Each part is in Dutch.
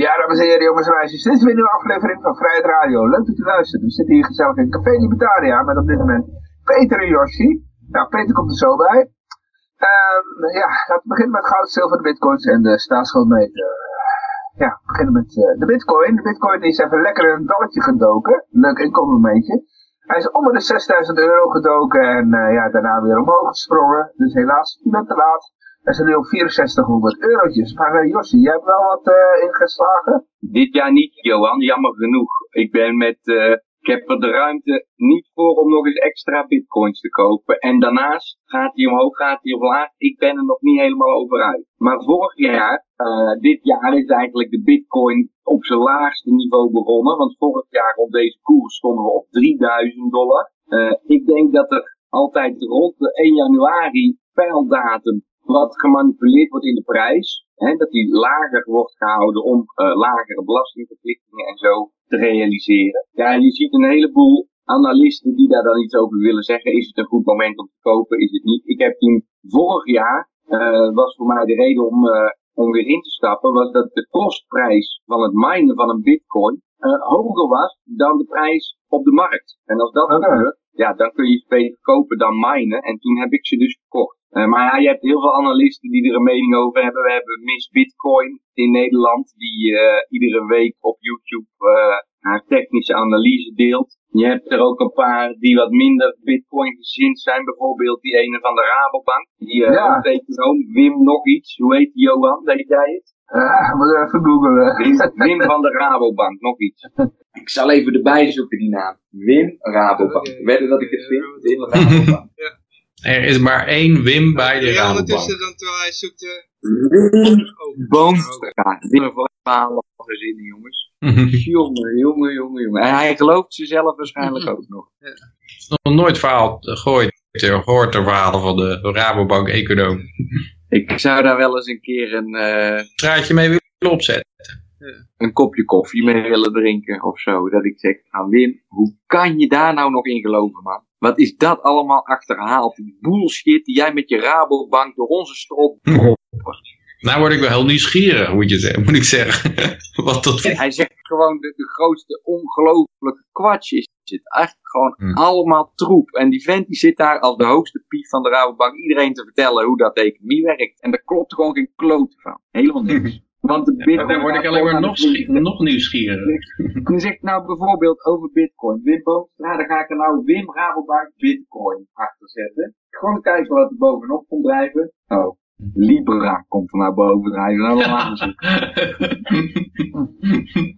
Ja, dames en heren, jongens en meisjes. Dit is weer een nieuwe aflevering van Vrijheid Radio. Leuk dat u luistert. We zitten hier gezellig in Café Libertaria met op dit moment Peter en Yoshi. Nou, Peter komt er zo bij. Um, ja, laten we beginnen met goud, zilver, de bitcoins en de staatsschuldmeter. Ja, we beginnen met uh, de bitcoin. De bitcoin is even lekker in een dalletje gedoken. Leuk inkomenmomentje. Hij is onder de 6000 euro gedoken en uh, ja, daarna weer omhoog gesprongen. Dus helaas, net te laat. Er zijn nu op 6400 eurotjes. Maar uh, jij hebt wel wat uh, ingeslagen? Dit jaar niet, Johan. Jammer genoeg. Ik ben met... Uh, ik heb er de ruimte niet voor om nog eens extra bitcoins te kopen. En daarnaast gaat hij omhoog, gaat hij omlaag. Ik ben er nog niet helemaal over uit. Maar vorig jaar, dit jaar is eigenlijk de bitcoin op zijn laagste niveau begonnen. Want vorig jaar op deze koers stonden we op 3000 dollar. Ik denk dat er altijd rond de 1 januari pijldatum wat gemanipuleerd wordt in de prijs. Hè, dat die lager wordt gehouden om uh, lagere belastingverplichtingen en zo te realiseren. Ja, je ziet een heleboel analisten die daar dan iets over willen zeggen. Is het een goed moment om te kopen? Is het niet? Ik heb toen vorig jaar, uh, was voor mij de reden om, uh, om weer in te stappen, was dat de kostprijs van het minen van een bitcoin hoger was dan de prijs op de markt. En als dat gebeurt, ja, dan kun je ze beter kopen dan minen. En toen heb ik ze dus verkocht. Uh, maar ja, je hebt heel veel analisten die er een mening over hebben. We hebben Miss Bitcoin in Nederland, die uh, iedere week op YouTube uh, haar technische analyse deelt. Je hebt er ook een paar die wat minder Bitcoin gezind zijn. Bijvoorbeeld die ene van de Rabobank. Die ja. econoom Wim nog iets. Hoe heet die Johan? Weet jij het? Ja, moet even googlen. Wim, Wim van de Rabobank, nog iets. Ik zal even erbij zoeken die naam. Wim Rabobank. Wedden dat ik het vind? Wim Rabobank. ja. Er is maar één Wim bij de Rabobank. ondertussen dan terwijl hij zoekt... Uh... Wim Boonstra. Wim verhalen gezinnen, jongens. jongen, jongen, jongen, jongen. En hij gelooft zichzelf waarschijnlijk ook nog. Ja. Nog nooit verhaal gegooid. Gehoord de verhalen van de Rabobank-econoom. Ik zou daar wel eens een keer een... Uh... Straatje mee willen opzetten. Een kopje koffie mee willen drinken of zo. Dat ik zeg, aan Wim, hoe kan je daar nou nog in geloven, man? Wat is dat allemaal achterhaald? Die bullshit die jij met je Rabobank door onze strot proppert. Nou word ik wel heel nieuwsgierig, moet, je zeggen, moet ik zeggen. Wat dat... Hij zegt gewoon de, de grootste ongelofelijke kwats is het. Echt gewoon hmm. allemaal troep. En die vent die zit daar als de hoogste pief van de Rabobank iedereen te vertellen hoe dat economie werkt. En daar klopt gewoon geen klote van. Helemaal niks. Want de bitcoin... Dan word ik alleen maar nog, nog nieuwsgieriger. Je zegt nou bijvoorbeeld over bitcoin. Wim Boomstra, dan ga ik er nou Wim Rabobank bitcoin achter zetten. Gewoon kijken wat er bovenop komt drijven. Oh, Libra komt er naar boven drijven. Allemaal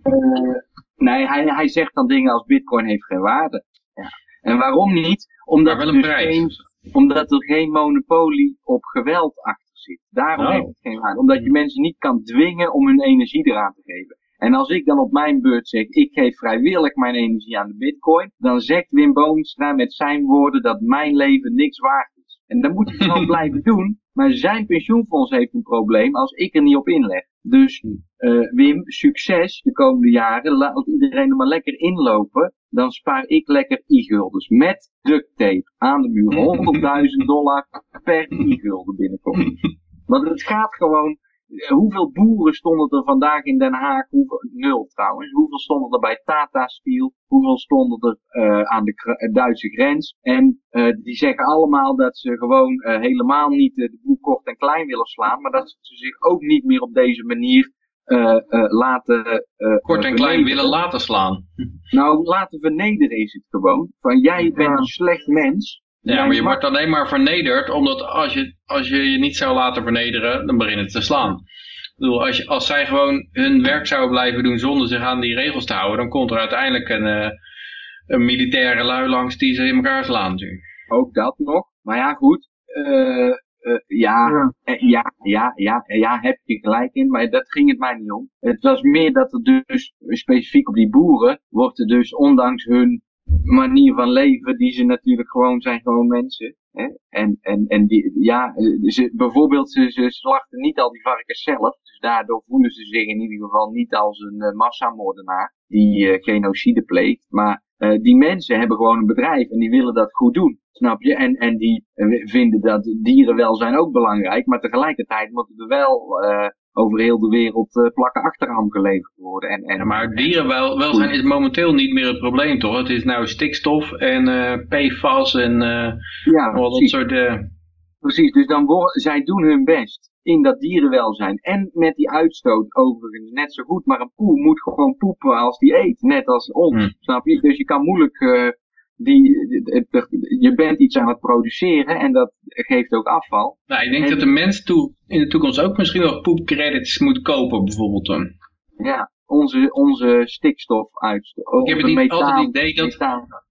uh, nee, hij, hij zegt dan dingen als bitcoin heeft geen waarde. Ja. En waarom niet? Omdat, een dus prijs. Geen, omdat er geen monopolie op geweld achter zit. Daarom Oh. heeft het geen waarde. Omdat je mensen niet kan dwingen om hun energie eraan te geven. En als ik dan op mijn beurt zeg, ik geef vrijwillig mijn energie aan de bitcoin, dan zegt Wim Boomstra met zijn woorden dat mijn leven niks waard is. En dan moet hij gewoon blijven doen, maar zijn pensioenfonds heeft een probleem als ik er niet op inleg. Dus uh, Wim, succes de komende jaren, laat iedereen er maar lekker inlopen, dan spaar ik lekker i-guldens met duct tape aan de muur. 100.000 dollar per i-gulden binnenkomt. Want het gaat gewoon, hoeveel boeren stonden er vandaag in Den Haag? Hoeveel, nul trouwens. Hoeveel stonden er bij Tata Steel? Hoeveel stonden er uh, aan de Duitse grens? En uh, die zeggen allemaal dat ze gewoon uh, helemaal niet de boel kort en klein willen slaan. Maar dat ze zich ook niet meer op deze manier laten... kort en klein willen laten slaan. Nou, laten vernederen is het gewoon. Van jij bent een slecht mens. Ja, maar je wordt alleen maar vernederd, omdat als je, als je je niet zou laten vernederen, dan begin je te slaan. Ik bedoel, als, je, als zij gewoon hun werk zouden blijven doen zonder zich aan die regels te houden, dan komt er uiteindelijk een, uh, een militaire lui langs die ze in elkaar slaan natuurlijk. Ook dat nog. Maar ja, goed. Uh, uh, ja, ja, ja, ja, ja, heb je gelijk in, maar dat ging het mij niet om. Het was meer dat er dus, specifiek op die boeren, wordt er dus ondanks hun manier van leven die ze natuurlijk gewoon zijn gewoon mensen. Hè? En, en, en die, ja, ze, bijvoorbeeld ze, ze slachten niet al die varkens zelf. Dus daardoor voelen ze zich in ieder geval niet als een uh, massamoordenaar die uh, genocide pleegt. Maar uh, die mensen hebben gewoon een bedrijf en die willen dat goed doen. Snap je? En, en die vinden dat dierenwelzijn ook belangrijk. Maar tegelijkertijd moeten er wel over heel de wereld uh, plakken achterham geleverd worden. En, en, maar dierenwelzijn is momenteel niet meer het probleem, toch? Het is nou stikstof en uh, PFAS en uh, ja, al dat soort... Precies, dus dan worden, zij doen hun best in dat dierenwelzijn. En met die uitstoot overigens net zo goed. Maar een poe moet gewoon poepen als die eet. Net als ons, hmm. snap je? Dus je kan moeilijk die, je bent iets aan het produceren en dat geeft ook afval. Nou, ik denk dat de mens toe, in de toekomst ook misschien wel poepcredits moet kopen bijvoorbeeld dan. Ja, onze, onze stikstofuitstoot. Ik heb het altijd het idee dat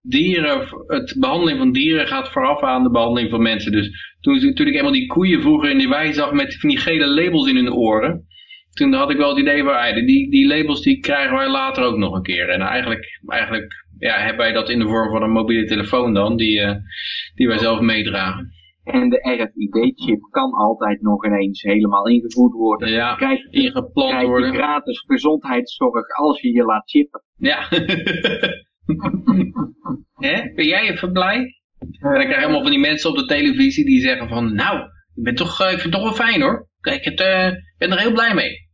dieren, het behandeling van dieren gaat vooraf aan de behandeling van mensen. Dus toen, toen ik eenmaal die koeien vroeger in die wei zag met van die gele labels in hun oren, toen had ik wel het idee van, die, die labels die krijgen wij later ook nog een keer. En eigenlijk, eigenlijk ja, hebben wij dat in de vorm van een mobiele telefoon dan, die, uh, die wij zelf meedragen. En de RFID-chip kan altijd nog ineens helemaal ingevoerd worden. Ja, krijg, ingeplant krijg worden. Je gratis gezondheidszorg als je je laat chippen. Ja. Hè? Ben jij even blij? En dan krijg je helemaal van die mensen op de televisie die zeggen van, nou, ik, ben toch, eh, ik vind het toch wel fijn hoor. Kijk, ik uh, ben er heel blij mee.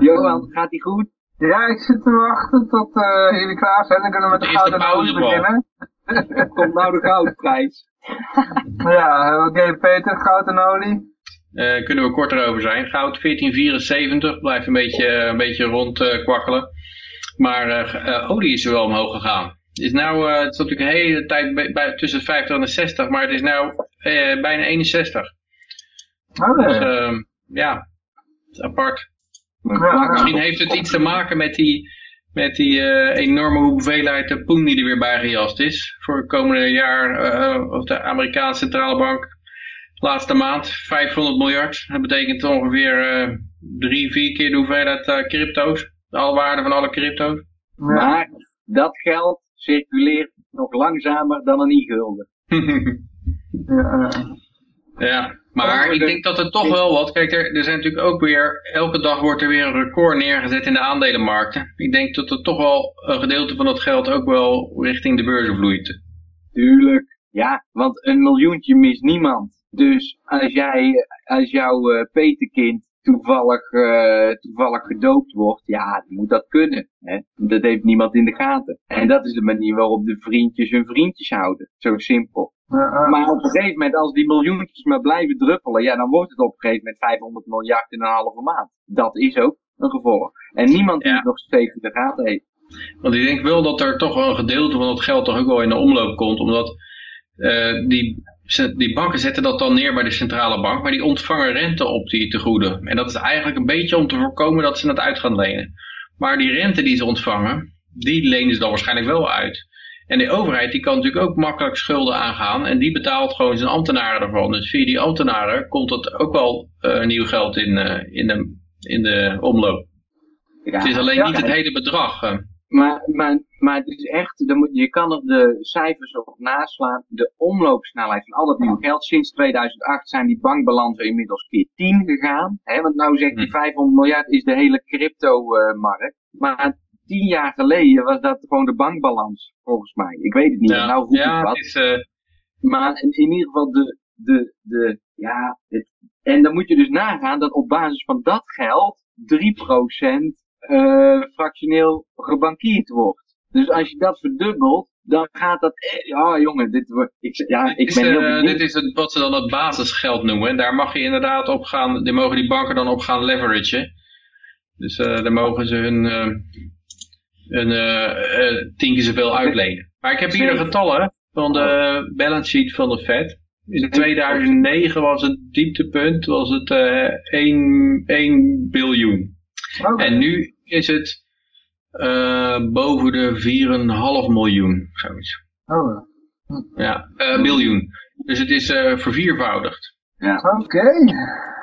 Johan, gaat die goed? Ja, ik zit te wachten tot uh, jullie klaar zijn. Dan kunnen we met de gouden olie beginnen. Komt nou de goudprijs. ja, oké Peter, goud en olie. Uh, kunnen we korter over zijn. Goud 1474 blijft een beetje, een beetje rond uh, kwakkelen. Maar uh, olie is er wel omhoog gegaan. Is nou, het is natuurlijk een hele tijd bij, tussen 50 en 60, maar het is nou bijna 61. Oh, nee. Dus ehm, ja, apart. Misschien heeft het iets te maken met die, met die uh, enorme hoeveelheid poen die er weer bijgejast is. Voor het komende jaar, uh, of de Amerikaanse centrale bank, laatste maand 500 miljard. Dat betekent ongeveer uh, drie, vier keer de hoeveelheid crypto's. De alwaarde van alle crypto's. Maar dat geld circuleert nog langzamer dan een e-gulden. ja, ja. Maar ik denk dat er toch wel wat, kijk er, er zijn natuurlijk ook weer, elke dag wordt er weer een record neergezet in de aandelenmarkten. Ik denk dat er toch wel een gedeelte van dat geld ook wel richting de beurzen vloeit. Tuurlijk, ja, want een miljoentje mist niemand. Dus als jij, als jouw uh, peterkind toevallig, uh, toevallig gedoopt wordt, ja, dan moet dat kunnen. Hè? Dat heeft niemand in de gaten. En dat is de manier waarop de vriendjes hun vriendjes houden. Zo simpel. Maar op een gegeven moment, als die miljoentjes maar blijven druppelen, ja, dan wordt het op een gegeven moment 500 miljard in een halve maand. Dat is ook een gevolg. En niemand die het nog steeds in de gaten heeft. Want ik denk wel dat er toch wel een gedeelte van dat geld toch ook wel in de omloop komt, omdat uh, die, die banken zetten dat dan neer bij de centrale bank, maar die ontvangen rente op die tegoeden. En dat is eigenlijk een beetje om te voorkomen dat ze het uit gaan lenen. Maar die rente die ze ontvangen, die lenen ze dan waarschijnlijk wel uit. En de overheid die kan natuurlijk ook makkelijk schulden aangaan en die betaalt gewoon zijn ambtenaren ervan. Dus via die ambtenaren komt er ook wel uh, nieuw geld in, uh, in, de, in de omloop. Ja, het is alleen niet het hele bedrag. Uh. Maar, maar, maar het is echt, je kan er de cijfers op naslaan. De omloopsnelheid van al dat nieuw geld. Sinds 2008 zijn die bankbalansen inmiddels keer 10 gegaan. Hè, want nou zegt die 500 hm. miljard is de hele crypto-markt. Maar tien jaar geleden was dat gewoon de bankbalans, volgens mij. Ik weet het niet, ja, nou ja, wat. Is, uh... Maar in, in, ieder geval de, de, de ja, het, en dan moet je dus nagaan dat op basis van dat geld 3% uh, fractioneel gebankierd wordt. Dus als je dat verdubbelt, dan gaat dat, eh, ja jongen, dit wordt, ik, ja, ik dit ben heel uh, Dit is het, wat ze dan het basisgeld noemen. En daar mag je inderdaad op gaan, daar mogen die banken dan op gaan leveragen. Dus uh, daar mogen ze hun, een, uh, tien keer zoveel uitlenen. Maar ik heb hier de getallen van de balance sheet van de Fed. In 2009 was het dieptepunt was het uh, 1, 1 biljoen. En nu is het boven de 4,5 miljoen. Zoiets. Oh. Ja, uh, biljoen. Dus het is uh, verviervoudigd. Ja. Oké, okay.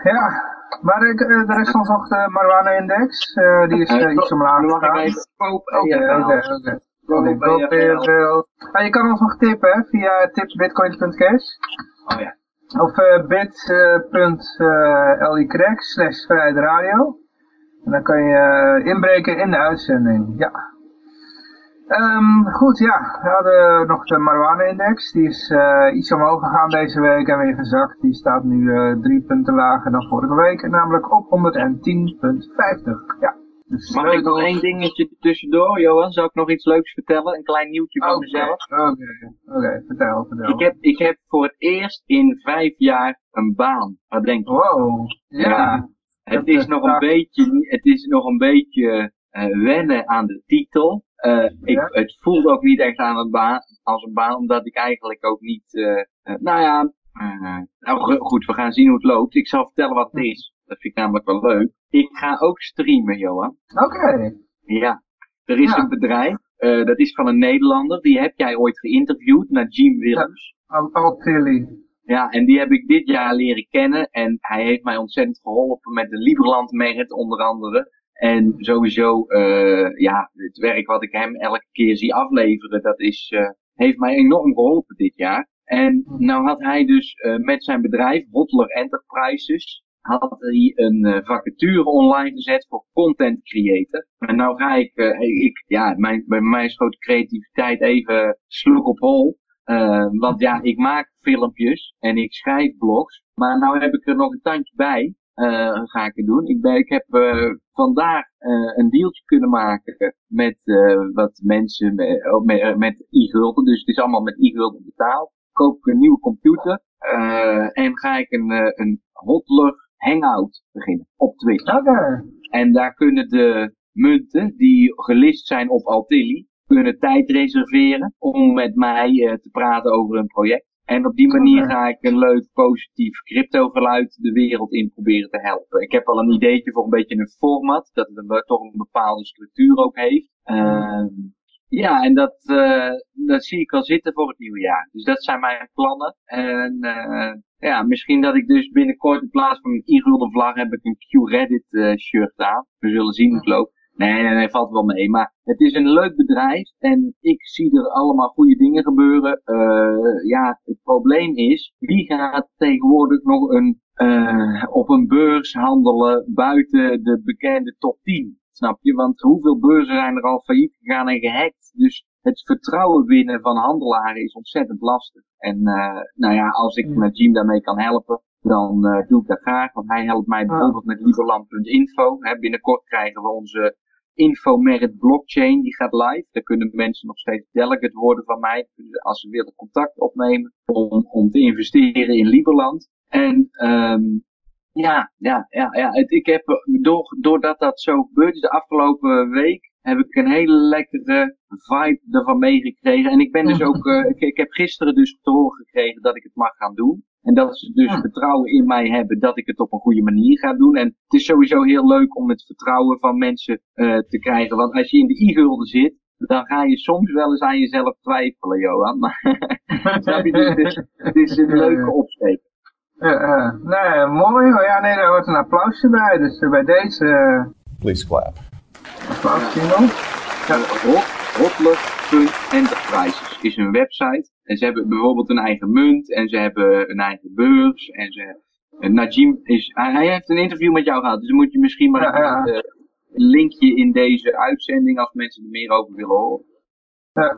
ja. Maar ik, uh, de rest van nog de marijuana-index, uh, die is uh, iets omlaag gegaan. Oké, oké. Je kan ons nog tippen hè, via tipsbitcoin.cash. Oh ja. Of uh, bit.ly slash radio. En dan kan je inbreken in de uitzending, ja. Ehm, goed, ja. We hadden nog de marijuana-index. Die is uh, iets omhoog gegaan deze week en weer gezakt. Die staat nu uh, drie punten lager dan vorige week. Namelijk op 110,50. Ja. Dus Mag ik nog één dingetje tussendoor, Johan? Zou ik nog iets leuks vertellen? Een klein nieuwtje van mezelf? Oké, oké, vertel, vertel. Ik heb, ik heb voor het eerst in vijf jaar een baan. Wat denk je? Wow, ja. Het, is nog een beetje, het is nog een beetje uh, wennen aan de titel. Uh, ik, Het voelt ook niet echt aan een baan, als een baan, omdat ik eigenlijk ook niet... Uh, nou ja, nou goed, we gaan zien hoe het loopt. Ik zal vertellen wat het is. Dat vind ik namelijk wel leuk. Ik ga ook streamen, Johan. Oké. Ja. Er is een bedrijf, dat is van een Nederlander. Die heb jij ooit geïnterviewd, Najim Willems. Ja, Altilly. Ja, en die heb ik dit jaar leren kennen. En hij heeft mij ontzettend geholpen met de Liberland Merit onder andere. En sowieso, uh, ja, het werk wat ik hem elke keer zie afleveren, dat is, uh, heeft mij enorm geholpen dit jaar. En nou had hij dus uh, met zijn bedrijf, Bottler Enterprises, had hij een vacature online gezet voor content creator. En nou ga ik, ik ja, mijn, bij mij grote creativiteit even sloeg op hol. Uh, want ja, ik maak filmpjes en ik schrijf blogs. Maar nou heb ik er nog een tandje bij. Uh, ga ik het doen. Ik, ben, ik heb uh, vandaag uh, een dealtje kunnen maken met wat mensen met, met, met e-gulden. Dus het is allemaal met e-gulden betaald. Koop ik een nieuwe computer en ga ik een, een hotler hangout beginnen op Twitch. Okay. En daar kunnen de munten die gelist zijn op Altilli, kunnen tijd reserveren om met mij uh, te praten over een project. En op die manier ga ik een leuk positief crypto geluid de wereld in proberen te helpen. Ik heb al een ideetje voor een beetje een format, dat het een, toch een bepaalde structuur ook heeft. Uh, ja, en dat, uh, dat zie ik al zitten voor het nieuwe jaar. Dus dat zijn mijn plannen. En uh, ja, misschien dat ik dus binnenkort in plaats van een e-gulden vlag heb ik een Q-Reddit shirt aan. We zullen zien hoe het loopt. Nee, nee, nee, valt wel mee. Maar het is een leuk bedrijf en ik zie er allemaal goede dingen gebeuren. Uh, ja, het probleem is, wie gaat tegenwoordig nog een, uh, op een beurs handelen buiten de bekende top 10? Snap je? Want hoeveel beurzen zijn er al failliet gegaan en gehackt? Dus het vertrouwen winnen van handelaren is ontzettend lastig. En uh, nou ja, als ik met Jim daarmee kan helpen, dan uh, doe ik dat graag. Want hij helpt mij bijvoorbeeld met liberland.info. Binnenkort krijgen we onze infomerit blockchain, die gaat live. Daar kunnen mensen nog steeds delegate worden van mij. Als ze willen contact opnemen om, om te investeren in Liberland. En um, ja, ja, ja, ja. Het, ik heb, door, doordat dat zo gebeurd is de afgelopen week, heb ik een hele lekkere vibe ervan meegekregen. En ik ben dus ook, uh, ik, ik, heb gisteren dus te horen gekregen dat ik het mag gaan doen. En dat ze dus vertrouwen in mij hebben dat ik het op een goede manier ga doen. En het is sowieso heel leuk om het vertrouwen van mensen uh, te krijgen. Want als je in de i-gulden zit, dan ga je soms wel eens aan jezelf twijfelen, Johan. Snap je? Dus het is, het is een leuke opsteek. Uh, nee, mooi. Ja, nee, daar hoort een applausje bij. Dus uh, bij deze... Uh, Please clap. Applaus, Timo. Ja. Hotler.enterprises is een website. En ze hebben bijvoorbeeld een eigen munt. En ze hebben een eigen beurs. En ze... Najim is... Hij, heeft een interview met jou gehad. Dus dan moet je misschien maar ja, ja. een linkje in deze uitzending. Als mensen er meer over willen horen. Ja.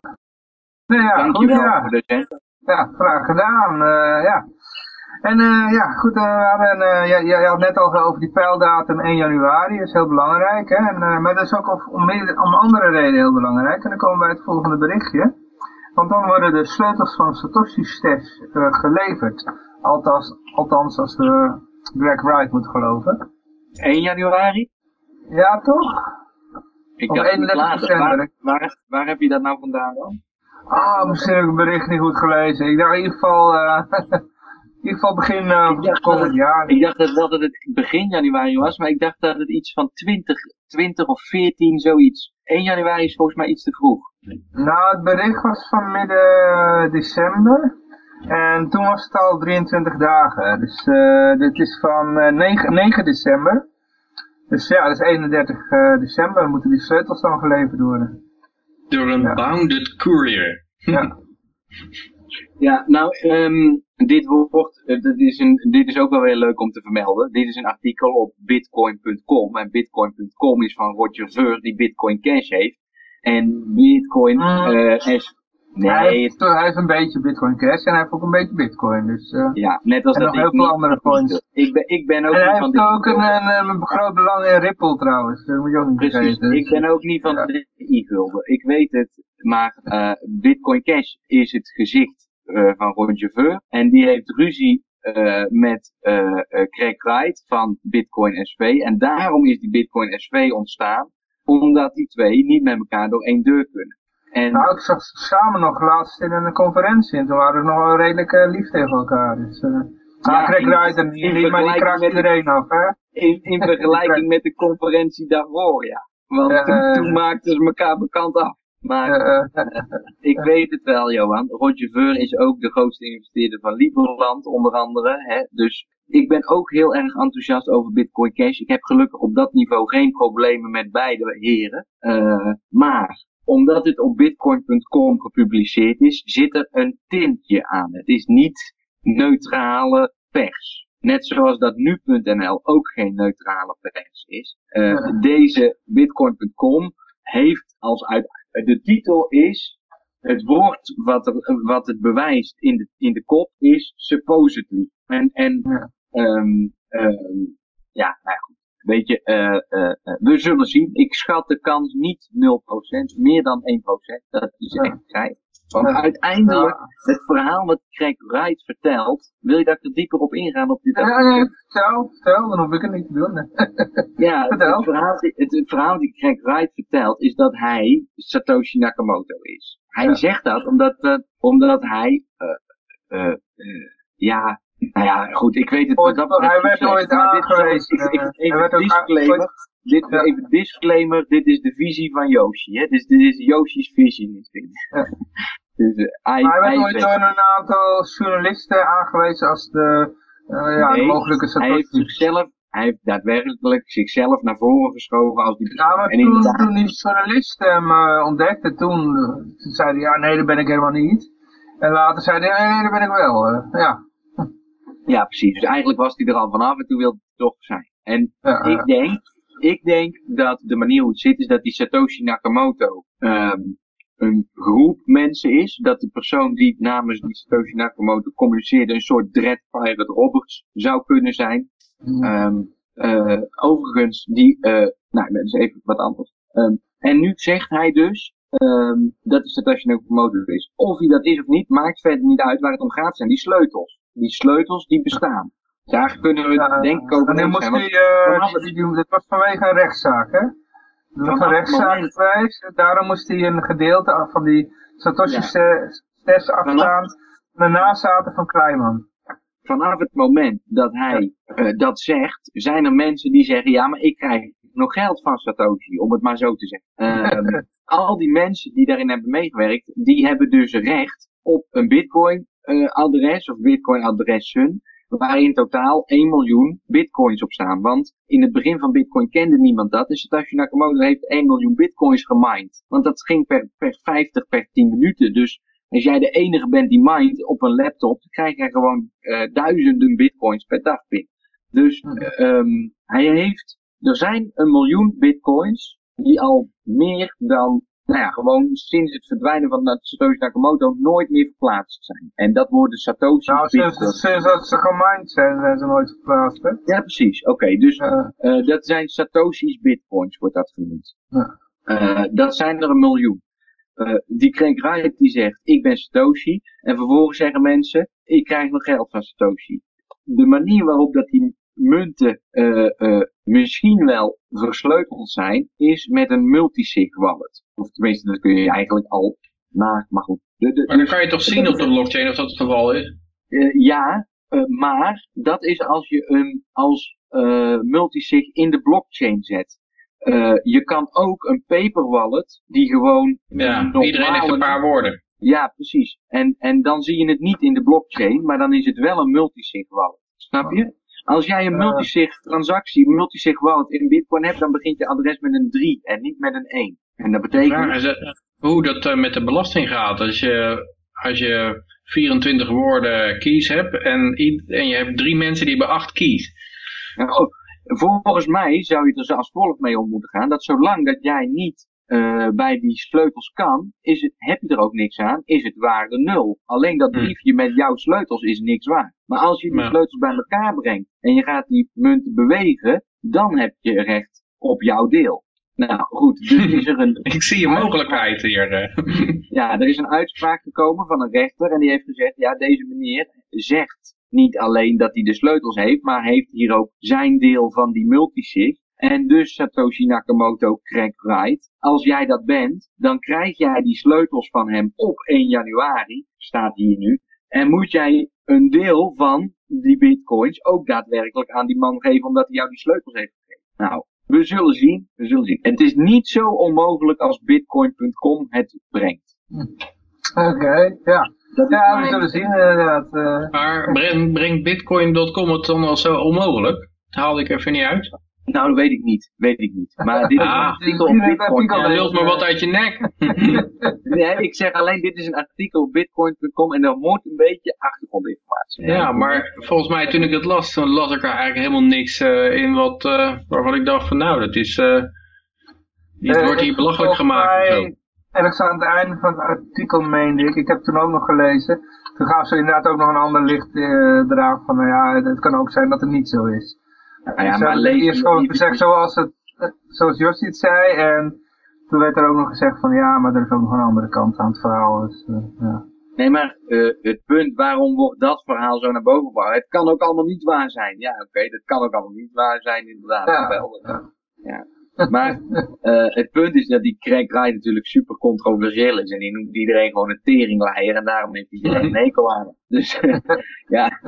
Nee, ja, Dankjewel goed, ja. voor de cent. Ja, graag gedaan. ja. En uh, ja, goed, uh, we hadden, uh, je, je, had net al over die pijldatum 1 januari, dat is heel belangrijk. Hè? En, maar dat is ook om, om andere redenen heel belangrijk. En dan komen we bij het volgende berichtje. Want dan worden de sleutels van Satoshi Stash geleverd. Althans, althans als we Greg Wright moet geloven. 1 januari? Ja, toch? Ik of 31 december. Waar, waar, waar, heb je dat nou vandaan dan? Ah, misschien heb ik het bericht niet goed gelezen. Ik dacht in ieder geval... In ieder geval begin uh, komend jaar. Ik dacht dat, dat het begin januari was, maar ik dacht dat het iets van 20, 20 of 14 zoiets. 1 januari is volgens mij iets te vroeg. Nou, het bericht was van midden december. En toen was het al 23 dagen. Dus uh, dit is van uh, 9, 9 december. Dus ja, dat is 31 uh, december. Dan moeten die sleutels dan geleverd worden. Door een ja. bounded courier. Ja. Ja, nou, um, dit wordt, dit is, een, dit is ook wel weer leuk om te vermelden. Dit is een artikel op bitcoin.com. En bitcoin.com is van Roger Ver, die Bitcoin Cash heeft. En Bitcoin hij, Nee, heeft, hij heeft een beetje Bitcoin Cash en hij heeft ook een beetje Bitcoin. Dus, eh, ja, net als En dat nog heel veel andere coins. Ik ben, ik ben ook en hij niet van heeft de ook een, een, groot belang in Ripple trouwens. Dat moet je ook niet Precies, vergeten. ik ben ook niet van Ja. de e-gulden. Ik weet het, maar eh, Bitcoin Cash is het gezicht van Roger Ver. En die heeft ruzie met eh, Craig Wright van Bitcoin SV. En daarom is die Bitcoin SV ontstaan, omdat die twee niet met elkaar door één deur kunnen. En Nou, ik zag ze samen nog laatst in een conferentie en toen waren ze nog wel redelijk eh, lief tegen elkaar. Dus, eh Ja, maar die kraakt met- iedereen af, hè? in, in vergelijking met de conferentie daarvoor, ja. Want toen, eh. toen maakten ze elkaar bekend af. Maar Eh, Ik weet het wel, Johan. Roger Ver is ook de grootste investeerder van Liberland, onder andere. Hè? Dus ik ben ook heel erg enthousiast over Bitcoin Cash. Ik heb gelukkig op dat niveau geen problemen met beide heren. Eh, maar omdat het op bitcoin.com gepubliceerd is, zit er een tintje aan. Het is niet neutrale pers. Net zoals dat nu.nl ook geen neutrale pers is. Eh, Ja. Deze bitcoin.com heeft als uit, de titel is, het woord wat, er, wat het bewijst in de, in de kop is supposedly. En, en Ja. ehm, ehm, ja, nou goed. Weet je, eh, eh, eh, we zullen zien. Ik schat de kans niet 0%, meer dan 1%. Dat is Ja. echt vrij. Want uiteindelijk, Ja. het verhaal wat Craig Wright vertelt, wil je dat ik er dieper op ingaan op dit Ja, nee, vertel, vertel, dan hoef ik het niet te doen. ja, het verhaal, die- het, het verhaal die Craig Wright vertelt is dat hij Satoshi Nakamoto is. Hij Ja. zegt dat omdat, eh, omdat hij, eh, eh, ja, nou ja, goed, ik weet het Ooit- dat betreft hij werd ooit dit aangewezen, ook- ik- ik- eh, Even werd disclaimer, dit, Ja. even disclaimer, dit is de visie van Yoshi, hè. Dus dit is Yoshi's visie. Ja. dus, eh, hij, Maar hij werd ooit door een aantal journalisten aangewezen als de, eh, ja, de mogelijke hij heeft Satoshi. zichzelf, hij heeft daadwerkelijk zichzelf naar voren geschoven als die Ja, maar en toen, inderdaad- toen die journalist hem eh, ontdekte, toen, eh, toen zei hij, ja nee, dat ben ik helemaal niet. En later zei hij, nee, nee, dat ben ik wel. eh, ja. Ja, precies. Dus eigenlijk was hij er al vanaf en toen wilde hij toch zijn. En Ja, ik denk, ik denk dat de manier hoe het zit is dat die Satoshi Nakamoto ehm, een groep mensen is. Dat de persoon die namens die Satoshi Nakamoto communiceerde een soort Dread Pirate Roberts zou kunnen zijn. Mm. Ehm, eh, overigens, die, eh, nou, dat is even wat anders. Ehm, en nu zegt hij dus ehm, dat het Satoshi Nakamoto is. Of hij dat is of niet, maakt verder niet uit. Waar het om gaat zijn die sleutels. Die sleutels die bestaan. Daar kunnen we Ja, denk ik over moest zijn. hij, want eh, die, die, dat was vanwege een rechtszaak, hè? Dat was een rechtszaak geweest, daarom moest hij een gedeelte af van die Satoshi Ja. Afstaan de nazaten van Kleiman. vanaf het moment dat hij eh, dat zegt, zijn er mensen die zeggen, ja, maar ik krijg nog geld van Satoshi, om het maar zo te zeggen. Ehm, al die mensen die daarin hebben meegewerkt, die hebben dus recht op een bitcoin adres of bitcoin adressen, waar in totaal 1 miljoen bitcoins op staan. Want in het begin van bitcoin kende niemand dat. En Satoshi Nakamoto heeft 1 miljoen bitcoins gemined. Want dat ging per, per 50 per 10 minuten. Dus als jij de enige bent die mined op een laptop, dan krijg je gewoon eh, duizenden bitcoins per dag binnen. Dus eh, ehm, hij heeft, er zijn een miljoen bitcoins die al meer dan, nou ja, gewoon sinds het verdwijnen van Satoshi Nakamoto nooit meer verplaatst zijn. En dat worden Satoshi's Nou, sinds, dat ze gemined zijn, zijn ze nooit verplaatst, hè? Ja, precies. Oké, dus eh, dat zijn Satoshi's bitcoins, wordt dat genoemd. Eh, dat zijn er een miljoen. Eh, die Craig Wright die zegt, ik ben Satoshi. En vervolgens zeggen mensen, ik krijg nog geld van Satoshi. De manier waarop dat die munten eh, eh, misschien wel versleuteld zijn, is met een multisig wallet. Of tenminste, dat kun je eigenlijk al na, maar goed. De, de, Maar dan kan je toch zien op de blockchain of dat het geval is? eh, ja, eh, maar dat is als je een als eh, multisig in de blockchain zet. Eh, je kan ook een paper wallet die gewoon Ja, normale- iedereen heeft een paar woorden. Ja, precies. En, en dan zie je het niet in de blockchain, maar dan is het wel een multisig wallet. Snap je? Als jij een Ja. multisig transactie, een multisig wallet in Bitcoin hebt, dan begint je adres met een 3 en niet met een 1. En dat betekent. is eh, hoe dat eh, met de belasting gaat. Als je, als je 24 woorden keys hebt en, en je hebt drie mensen die hebben acht keys. Oh, volgens mij zou je er als volgt mee om moeten gaan. Dat zolang dat jij niet eh, bij die sleutels kan, is het, heb je er ook niks aan, is het waarde nul. Alleen dat Hm. briefje met jouw sleutels is niks waard. Maar als je die Ja. sleutels bij elkaar brengt en je gaat die munten bewegen, dan heb je recht op jouw deel. Nou goed, dus is er een, Ik zie een mogelijkheid hier. eh. ja, er is een uitspraak gekomen van een rechter en die heeft gezegd, ja, deze meneer zegt niet alleen dat hij de sleutels heeft, maar heeft hier ook zijn deel van die multisig. En dus Satoshi Nakamoto Craig Wright, als jij dat bent, dan krijg jij die sleutels van hem op 1 januari, staat hier nu, en moet jij een deel van die bitcoins ook daadwerkelijk aan die man geven, omdat hij jou die sleutels heeft gegeven. Nou, we zullen zien, we zullen zien. Het is niet zo onmogelijk als bitcoin.com het brengt. Oké, ja. Dat Ja, we zullen zien inderdaad. eh. Maar brengt brengt bitcoin.com het dan al zo onmogelijk? Dat haalde ik even niet uit. Nou, dat weet ik niet. Weet ik niet. Maar dit is een Ah, artikel op Bitcoin. Ja, lult maar wat uit je nek. nee, ik zeg alleen, dit is een artikel op bitcoin.com en er moet een beetje achtergrondinformatie. Ja, maar volgens mij toen ik het las, toen las ik er eigenlijk helemaal niks eh, in wat, eh, waarvan ik dacht van nou, dat is, eh dit Eh, wordt hier belachelijk gemaakt of zo. mij- Ergens aan het einde van het artikel meende ik, ik heb het toen ook nog gelezen, toen gaven ze inderdaad ook nog een ander licht eh, eraan van, nou ja, het kan ook zijn dat het niet zo is. Nou ja, maar eerst gewoon gezegd zoals, het, zoals Jossi het zei en toen werd er ook nog gezegd van, ja, maar er is ook nog een andere kant aan het verhaal. Dus, eh, ja. Nee, maar eh, het punt, waarom wordt dat verhaal zo naar boven gebracht? Het kan ook allemaal niet waar zijn. Ja, oké, dat kan ook allemaal niet waar zijn, inderdaad. Ja, ja. Ja. Maar eh, het punt is dat die Craig Wright natuurlijk super controversieel is. En die noemt iedereen gewoon een teringleier. En daarom heeft iedereen een hekel aan hem. Dus ja,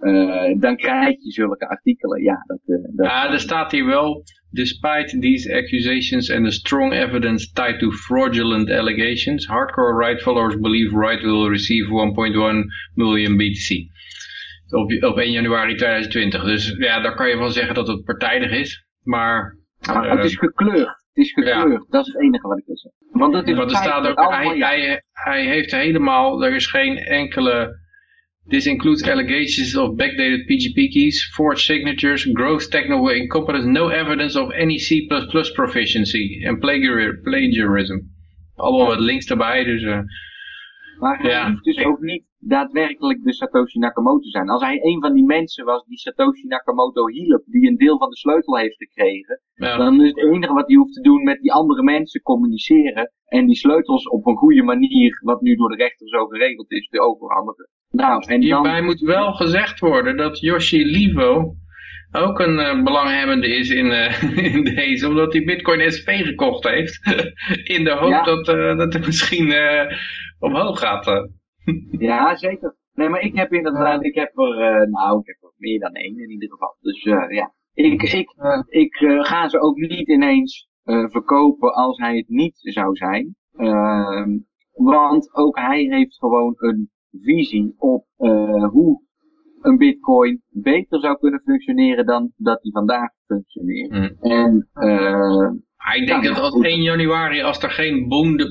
eh, dan krijg je zulke artikelen. Ja, dat, eh, dat, Ja, er staat hier wel, despite these accusations and the strong evidence tied to fraudulent allegations, hardcore right followers believe Wright will receive 1.1 million BTC. Op, op 1 januari 2020. Dus ja, daar kan je wel zeggen dat het partijdig is. Maar, maar eh, het is gekleurd. Het is gekleurd. Dat is het enige wat ik wil zeggen. Want het is want er staat ook, hij, hij heeft helemaal, er is geen enkele, this includes allegations of backdated PGP keys, forged signatures, gross technical incompetence, no evidence of any C++ proficiency en plagiar- plagiarism. Allemaal wat links erbij, dus eh, Maar Ja. hoeft dus ook niet daadwerkelijk de Satoshi Nakamoto zijn. Als hij een van die mensen was die Satoshi Nakamoto hielp, die een deel van de sleutel heeft gekregen, ja. dan is het enige wat hij hoeft te doen met die andere mensen communiceren en die sleutels op een goede manier, wat nu door de rechter zo geregeld is, te overhandigen. Nou, en dan... Hierbij moet wel gezegd worden dat Yoshi Livo ook een eh, belanghebbende is in, eh, in deze, omdat hij Bitcoin SP gekocht heeft. in de hoop Ja. dat, eh, dat het misschien omhoog gaat. Ja, zeker. Nee, maar ik heb inderdaad, ik heb er, nou, ik heb er meer dan één in ieder geval. Dus ja, ik, ik, ik ga ze ook niet ineens verkopen als hij het niet zou zijn. Ehm, want ook hij heeft gewoon een visie op eh, hoe een bitcoin beter zou kunnen functioneren dan dat hij vandaag functioneert. Hm. En eh, Maar ik denk dat als goed. 1 januari, als er geen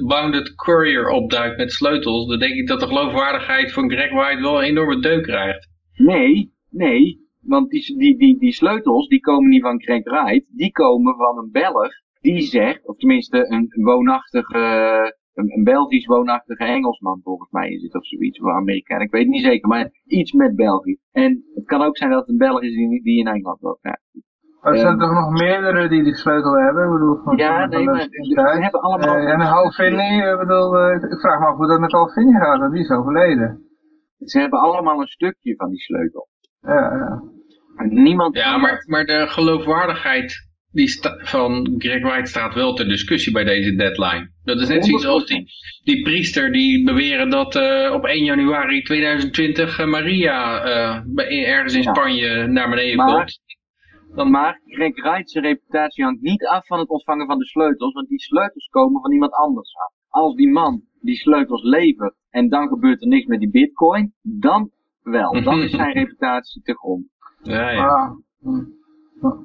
bounded, courier opduikt met sleutels, dan denk ik dat de geloofwaardigheid van Greg White wel een enorme deuk krijgt. Nee, nee. Want die, die, die, die sleutels, die komen niet van Craig Wright. Die komen van een Belg. Die zegt, of tenminste een woonachtige, een, een Belgisch woonachtige Engelsman volgens mij is het of zoiets. Of Amerikaan, ik weet het niet zeker. Maar iets met België. En het kan ook zijn dat het een Belg is die, die in Engeland woont. Ja, Maar er zijn Ehm. toch nog meerdere die die sleutel hebben? Ik bedoel, van, Ja, van nee, maar ze hebben allemaal- Eh, en Halvini, ik bedoel, eh, ik vraag me af hoe dat met Halvini gaat, want die is overleden. Ze hebben allemaal een stukje van die sleutel. Ja, ja. En niemand Ja, maar, maar de geloofwaardigheid die van Greg White staat wel ter discussie bij deze deadline. Dat is net zoiets als die, die priester die beweren dat eh, op 1 januari 2020 eh, Maria eh, ergens in Ja. Spanje naar beneden Maar- komt. Dan maar Greg Wright's reputatie hangt niet af van het ontvangen van de sleutels, want die sleutels komen van iemand anders af. Als die man die sleutels levert en dan gebeurt er niks met die bitcoin, dan wel. Dan is zijn reputatie te grond. Ja, ja. Ah.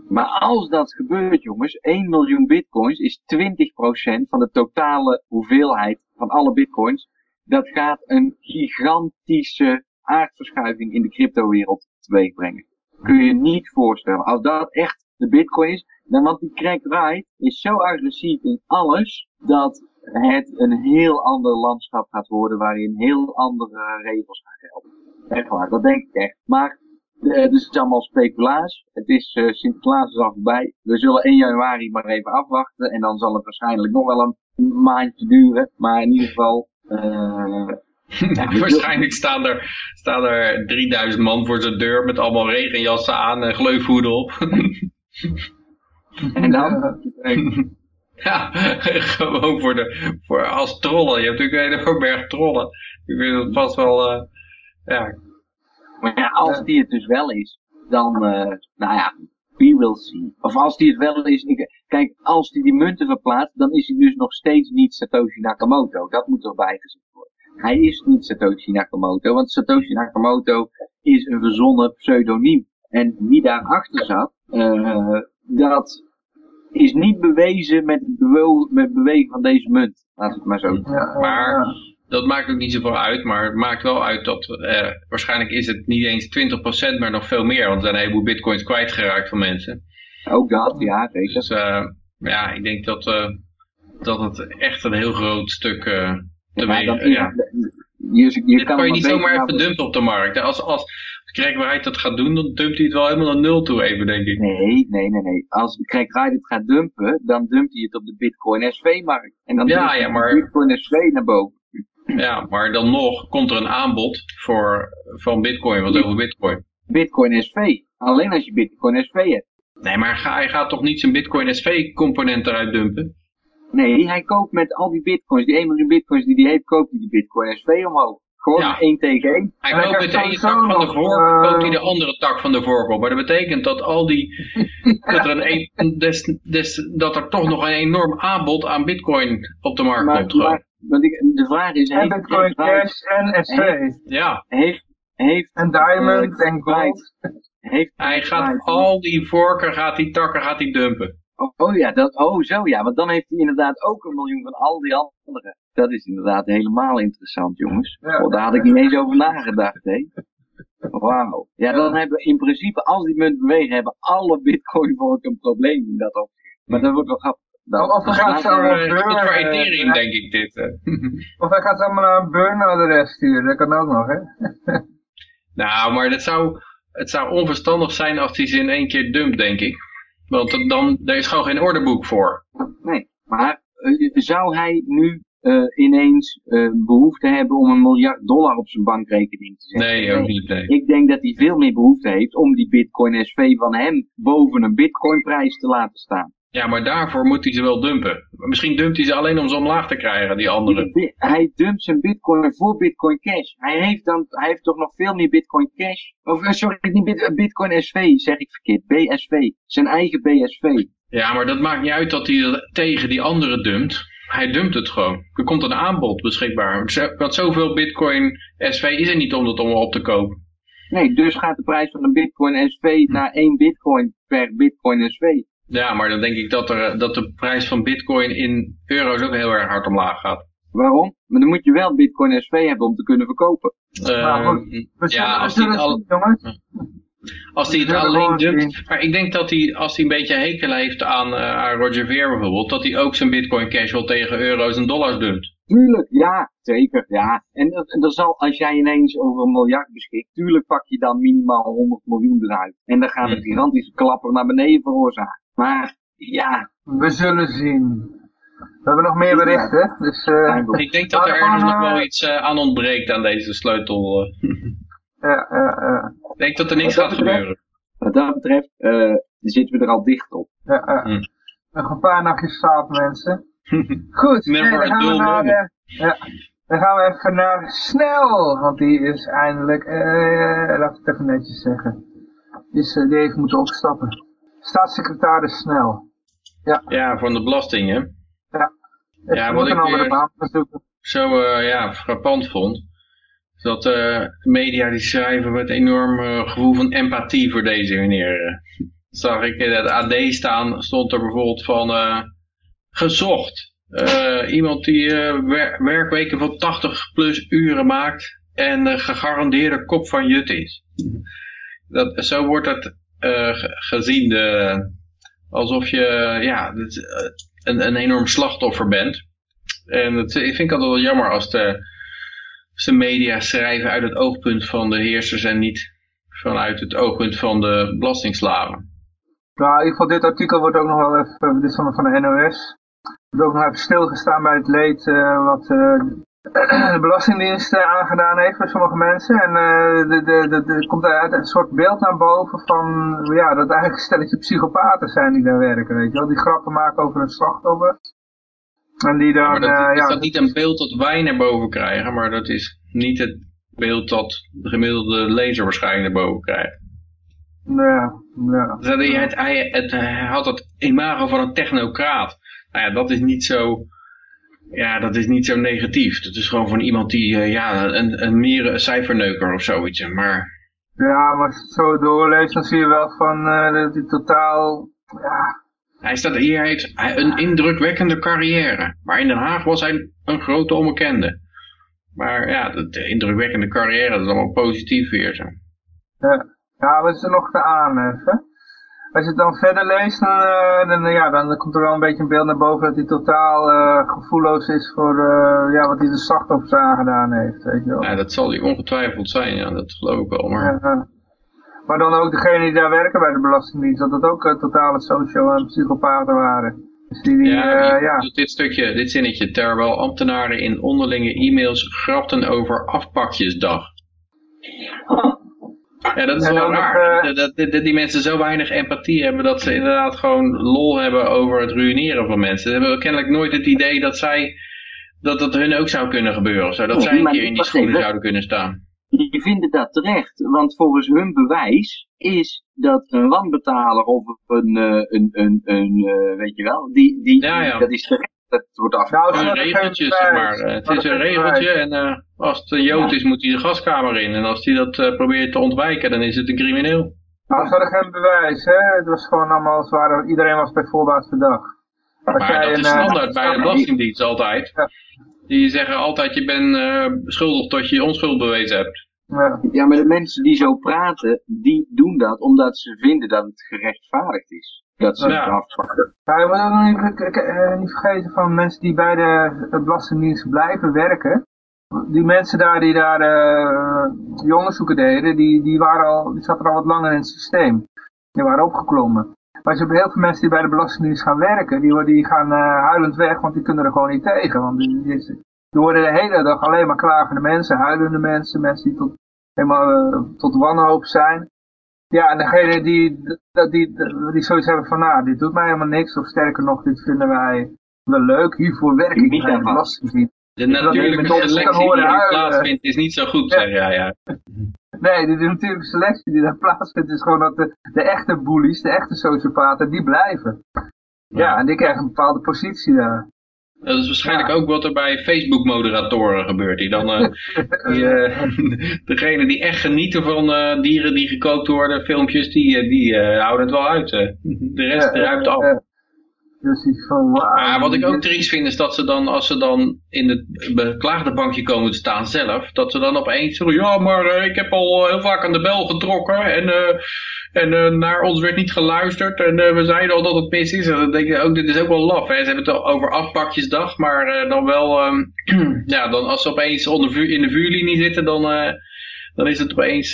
Maar als dat gebeurt, jongens, 1 miljoen bitcoins is 20% van de totale hoeveelheid van alle bitcoins. Dat gaat een gigantische aardverschuiving in de cryptowereld teweeg brengen. Kun je niet voorstellen. Als dat echt de bitcoin is. Dan, want die Craig Wright is zo agressief in alles, dat het een heel ander landschap gaat worden waarin heel andere regels gaan gelden. Echt waar, dat denk ik echt. Maar uh, dus het is allemaal speculaas. Het is uh, Sinterklaas is al voorbij. We zullen 1 januari maar even afwachten. En dan zal het waarschijnlijk nog wel een maandje duren. Maar in ieder geval... Uh, ja, waarschijnlijk staan er, staan er 3000 man voor zijn deur met allemaal regenjassen aan en gleufhoeden op. en dan? Ja, gewoon voor de, voor, als trollen. Je hebt natuurlijk een hele berg trollen. Ik vind het vast wel, ja. Maar ja, als die het dus wel is, dan, uh, nou ja, we will see. Of als die het wel is, ik, kijk, als die die munten verplaatst, dan is hij dus nog steeds niet Satoshi Nakamoto. Dat moet erbij gezet worden. Hij is niet Satoshi Nakamoto, want Satoshi Nakamoto is een verzonnen pseudoniem. En wie daarachter zat, uh, dat is niet bewezen met het bewe met bewegen van deze munt. Laat het maar zo Ja, Maar dat maakt ook niet zoveel uit, maar het maakt wel uit dat eh, waarschijnlijk is het niet eens 20%, maar nog veel meer. Want er zijn een heleboel bitcoins kwijtgeraakt van mensen. Ook dat, ja, zeker. Dus uh, ja, ik denk dat, uh, dat het echt een heel groot stuk uh, te ja, wegen... Ja, je, je Dit kan, kan je niet zomaar even dumpen op de markt. Als, als Craig Wright dat gaat doen, dan dumpt hij het wel helemaal naar nul toe even, denk ik. Nee, nee, nee, nee. Als Craig Wright het gaat dumpen, dan dumpt hij het op de Bitcoin SV-markt. En dan Ja, ja, de maar- Bitcoin SV naar boven. Ja, maar dan nog komt er een aanbod voor, van bitcoin, wat over bitcoin. Bitcoin SV. Alleen als je Bitcoin SV hebt. Nee, maar ga, hij gaat toch niet zijn bitcoin SV component eruit dumpen? Nee, hij koopt met al die bitcoins, die 1 miljoen bitcoins die hij heeft, koopt hij die Bitcoin SV omhoog. Gewoon Ja. één tegen één. Hij koopt met de ene tak van de vork, eh, koopt hij de andere tak van de vork op. Maar dat betekent dat al die, dat er een, een des, des, dat er toch nog een enorm aanbod aan bitcoin op de markt Maar, komt. maar want ik, de vraag is, En heeft Bitcoin Cash en SV. Ja, heeft, heeft, En Diamond en Gold. heeft hij gaat al die vorken, gaat die takken, gaat hij dumpen. Oh, oh ja, dat, oh zo ja, want dan heeft hij inderdaad ook een miljoen van al die anderen. Dat is inderdaad helemaal interessant, jongens. Ja. Oh, daar had ik niet eens over nagedacht, hè. Wauw. Ja, dan hebben we in principe, als die munt bewegen, hebben alle bitcoin volk een probleem in dat opzicht. Maar dat wordt wel grappig. Dan- Of we gaan dan- zo- Maar, Oh, eh, Goed voor eh, Ethereum, denk ik dit. eh. Of hij gaat ze allemaal naar een burn-adres sturen. Dat kan ook nog, hè? Nou, maar dat zou, het zou onverstandig zijn als hij ze in één keer dumpt, denk ik. Want dan, daar is gewoon geen ordeboek voor. Nee, maar zou hij nu eh, ineens eh, behoefte hebben om een miljard dollar op zijn bankrekening te zetten? Nee, ook niet. Nee. Ik denk dat hij veel meer behoefte heeft om die Bitcoin SV van hem boven een Bitcoinprijs te laten staan. Ja, maar daarvoor moet hij ze wel dumpen. Misschien dumpt hij ze alleen om ze omlaag te krijgen, die andere. Hij dumpt zijn Bitcoin voor Bitcoin Cash. Hij heeft, dan, hij heeft toch nog veel meer Bitcoin Cash? Of eh, sorry, niet eh, Bitcoin SV, zeg ik verkeerd. BSV. Zijn eigen BSV. Ja, maar dat maakt niet uit dat hij het tegen die andere dumpt. Hij dumpt het gewoon. Er komt een aanbod beschikbaar. Want zoveel Bitcoin SV is er niet om dat allemaal op te kopen. Nee, dus gaat de prijs van een Bitcoin SV naar 1 Bitcoin per Bitcoin SV. Ja, maar dan denk ik dat, er, dat de prijs van Bitcoin in euro's ook heel erg hard omlaag gaat. Waarom? Maar dan moet je wel Bitcoin SV hebben om te kunnen verkopen. Eh, zullen- ja, als het, al, als het alleen dumpt. Maar ik denk dat hij, als hij een beetje hekel heeft aan, eh, aan Roger Ver bijvoorbeeld, dat hij ook zijn Bitcoin Cash wel tegen euro's en dollars dumpt. Tuurlijk, ja, zeker, ja. En dat zal, als jij ineens over een miljard beschikt, tuurlijk pak je dan minimaal 100 miljoen eruit. En dan gaat een Hmm. gigantische klapper naar beneden veroorzaken. Maar, ja, We zullen zien. We hebben nog meer berichten. Dus, eh. Ik denk dat er ergens nog wel iets eh, aan ontbreekt aan deze sleutel. eh. ja, ja, ja. ik denk dat er niks gaat betreft- gebeuren. wat dat betreft, zitten we er al dicht op. ja. Hm. Nog een paar nachtjes slaap, mensen. Goed, nee, dan gaan we naar de, ja, dan gaan we even naar Snel, want die is eindelijk, laat ik het even netjes zeggen, is, die heeft moeten opstappen. Staatssecretaris Snel. Ja, van de belasting, hè. Ja, ja, wat een ik, baan. Zo eh, ja, frappant vond. Dat de media die schrijven met enorm eh, gevoel van empathie voor deze meneer. Zag ik in het AD staan, stond er bijvoorbeeld van gezocht. Iemand die wer- werkweken van 80 plus uren maakt en gegarandeerde kop van jut is. Dat, zo wordt ge- gezien, de, alsof je ja, een, een enorm slachtoffer bent. En dat ik vind ik altijd wel jammer als de, als de media schrijven uit het oogpunt van de heersers en niet vanuit het oogpunt van de belastingslaven. Nou, in ieder geval dit artikel wordt ook nog wel even, dit is van, van de NOS, wordt ook nog even stilgestaan bij het leed uh, wat de Belastingdienst aangedaan heeft voor sommige mensen. En uh, er komt uit een soort beeld naar boven van ja, dat eigenlijk een stelletje psychopaten zijn die daar werken. Weet je wel? Die grappen maken over een slachtoffer. En die dan, ja, dat, is dat niet een beeld dat wij naar boven krijgen, maar dat is niet het beeld dat de gemiddelde lezer waarschijnlijk naar boven krijgt. Ja, ja. Dus hij, het, hij, het, hij had het imago van een technocraat. Nou ja, dat is niet zo ja, dat is niet zo negatief. Dat is gewoon van iemand die, uh, ja, een, een meer een cijferneuker of zoiets. Maar... Ja, maar als je het zo doorleest, dan zie je wel van uh, dat hij totaal, ja... Hij, staat, hier heeft een indrukwekkende carrière. Maar in Den Haag was hij een grote onbekende. Maar ja, de indrukwekkende carrière, dat is allemaal positief weer zo. Ja, ja wat is er nog te aanheffen? Als je het dan verder leest, dan, uh, dan, ja, dan komt er wel een beetje een beeld naar boven dat hij totaal uh, gevoelloos is voor uh, ja, wat hij de slachtoffers aangedaan heeft. Weet je wel. Ja, dat zal hij ongetwijfeld zijn, ja, dat geloof ik wel. Maar, ja, maar dan ook degenen die daar werken bij de Belastingdienst, dat dat ook totale socio- en psychopaten waren. Dus die, die, ja, ja. dit stukje, dit zinnetje, terwijl ambtenaren in onderlinge e-mails grapten over afpakjesdag. Ja, dat is wel raar. Uh, dat, dat, die mensen zo weinig empathie hebben dat ze inderdaad gewoon lol hebben over het ruïneren van mensen. Ze hebben kennelijk nooit het idee dat zij, dat het hun ook zou kunnen gebeuren. Zodat zij een keer in die schoenen zouden kunnen staan. Die vinden dat terecht, want volgens hun bewijs is dat een wanbetaler of een, uh, een, een, een uh, weet je wel, die, die, ja, ja. dat is terecht het wordt af. Nou, een regeltje, zeg maar. Het is een regeltje en uh, als het een jood is, moet hij de gaskamer in. En als hij dat uh, probeert te ontwijken, dan is het een crimineel. Nou, ze hadden geen bewijs, hè. Het was gewoon allemaal als waren, iedereen was bij voorbaat verdacht. Als maar dat een, is standaard uh, bij de Belastingdienst altijd. Ja. Die zeggen altijd, je bent schuldig tot je onschuld bewezen hebt. Ja. ja, maar de mensen die zo praten, die doen dat omdat ze vinden dat het gerechtvaardigd is. Dat ze ja. afpakken. Maar je moet ook nog niet, eh, niet vergeten van mensen die bij de Belastingdienst blijven werken. Die mensen daar die daar uh, die onderzoeken deden, die, die, waren al, die zaten al wat langer in het systeem. Die waren opgeklommen. Maar je hebt heel veel mensen die bij de Belastingdienst gaan werken, die, die gaan uh, huilend weg, want die kunnen er gewoon niet tegen. Want die, die, die worden de hele dag alleen maar klagende mensen, huilende mensen, mensen die tot, helemaal uh, tot wanhoop zijn. Ja, en degene die, die, die, die zoiets hebben van, nou, dit doet mij helemaal niks, of sterker nog, dit vinden wij wel leuk, hiervoor werk ik bij de Belastingdienst. De natuurlijke selectie die daar plaatsvindt is niet zo goed, ja. zeg jij. Ja. Nee, de, de natuurlijke selectie die daar plaatsvindt is gewoon dat de, de echte bullies, de echte sociopaten, die blijven. Ja. ja, en die krijgen een bepaalde positie daar. Dat is waarschijnlijk ook wat er bij Facebook-moderatoren gebeurt. Die dan, uh, die, uh, degene die echt genieten van uh, dieren die gekookt worden, filmpjes, die, die houden het wel uit. De rest ruikt af. Van. Maar wat ik ook triest vind is dat ze dan, als ze dan in het beklaagde bankje komen te staan zelf, dat ze dan opeens zeggen, ja maar ik heb al heel vaak aan de bel getrokken en en uh, naar ons werd niet geluisterd. En uh, we zeiden al dat het mis is. En dan denk je ook, dit is ook wel laf. Hè? Ze hebben het over afpakjesdag. Maar uh, dan wel, um, ja, dan als ze opeens onder vuur, in de vuurlinie zitten, dan, dan is het opeens,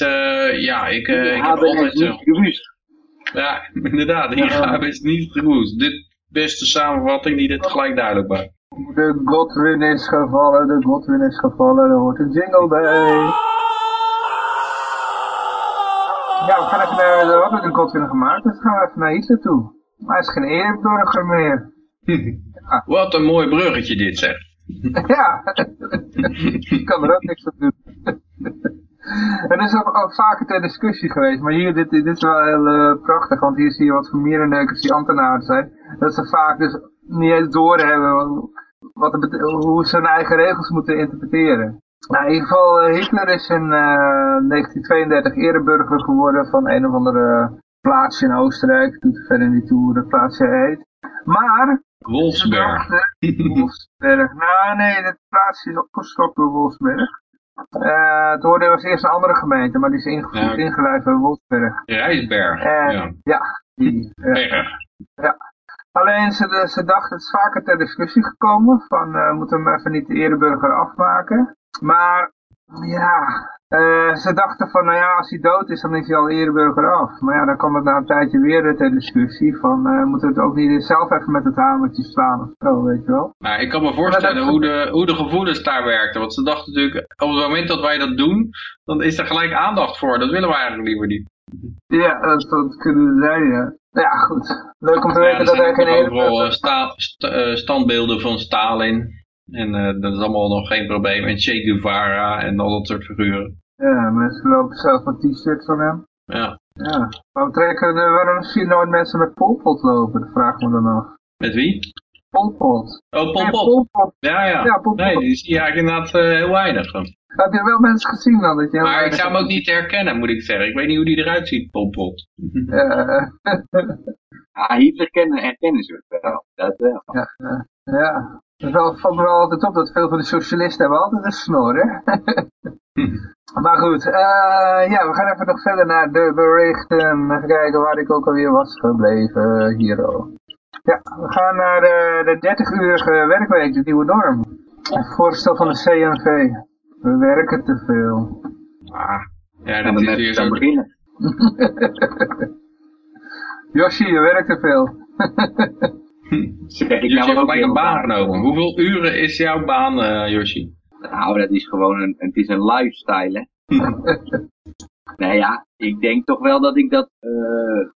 ja, ik, ik heb altijd zo. Ja, inderdaad. Hier gaan is niet gewoest. Dit beste samenvatting die dit gelijk duidelijk maakt. De Godwin is gevallen, de Godwin is gevallen, er hoort een jingle bij. Ja, we gaan even naar, de hebben een Godwin gemaakt, dus gaan we even naar Hitler toe. Maar hij is geen eerburger meer. ja. Wat een mooi bruggetje dit zeg. ja, ik kan er ook niks aan doen. En is ook, ook vaker ter discussie geweest, maar hier, dit, dit is wel heel uh, prachtig, want hier zie je wat voor mierenneukers die ambtenaren zijn. Dat ze vaak dus niet eens doorhebben wat, wat hoe ze hun eigen regels moeten interpreteren. Nou, in ieder geval, uh, Hitler is in uh, 1932 ereburger geworden van een of andere plaatsje in Oostenrijk. Doet er verder niet toe hoe dat plaatsje heet. Maar... Wolfsberg. Wolfsberg. Nou, nee, dat plaatsje is opgestort door Wolfsberg. Uh, het hoorde was eerst een andere gemeente, maar die is inge ja. ingelijfd bij Wolfsberg. Rijsberg. ja. ja. Die, ja. Alleen ze, ze dachten, het is vaker ter discussie gekomen, van eh moeten we hem even niet de ereburger afmaken. Maar ja, eh, ze dachten van, nou ja, als hij dood is, dan is hij al ereburger af. Maar ja, dan kwam het na een tijdje weer ter discussie van, eh moeten we het ook niet zelf even met het hamertje slaan of zo, weet je wel. Nou, ik kan me voorstellen hoe de, hoe de gevoelens daar werkten. Want ze dachten natuurlijk, op het moment dat wij dat doen, dan is er gelijk aandacht voor. Dat willen we eigenlijk liever niet. Ja, dat, dat kunnen zijn, ja. Nou Ja, goed. Leuk om te weten er dat zijn geen ook overal eh, sta- st- standbeelden van Stalin. En eh, dat is allemaal nog geen probleem. En Che Guevara en al dat soort figuren. Ja, mensen lopen zelf een t-shirt van hem. Ja. Ja. Waarom, trekken de, waarom zie je nooit mensen met Pol Pot lopen? Dat vraag ik me dan af. Met wie? Pol Pot. Oh, Pol Ja. Ja. Nee, die zie je eigenlijk inderdaad eh, heel weinig. van. Heb je wel mensen gezien dan? Dat je Maar ik zou hem ook niet herkennen, moet ik zeggen. Ik weet niet hoe die eruit ziet, Pol Pot. Ja, Ja, Hitler kennen, herkennen ze het wel. Dat wel. ja, ja. Het valt me wel altijd op dat veel van de socialisten hebben altijd een snor, hè? maar goed, eh, ja, we gaan even nog verder naar de berichten. Even kijken waar ik ook alweer was gebleven, eh, hier ook. Ja, we gaan naar de, de 30-urige werkweek, de nieuwe norm. Het voorstel van de CNV. We werken te veel. Ah, ja, dat is weer je zo. beginnen. Yoshi, je werkt te veel. Zeg ik nou heeft ook gelijk een baan genomen. Hoeveel uren is jouw baan, eh Yoshi? Nou, dat is gewoon een, het is een lifestyle, hè. nou ja, ik denk toch wel dat ik dat eh,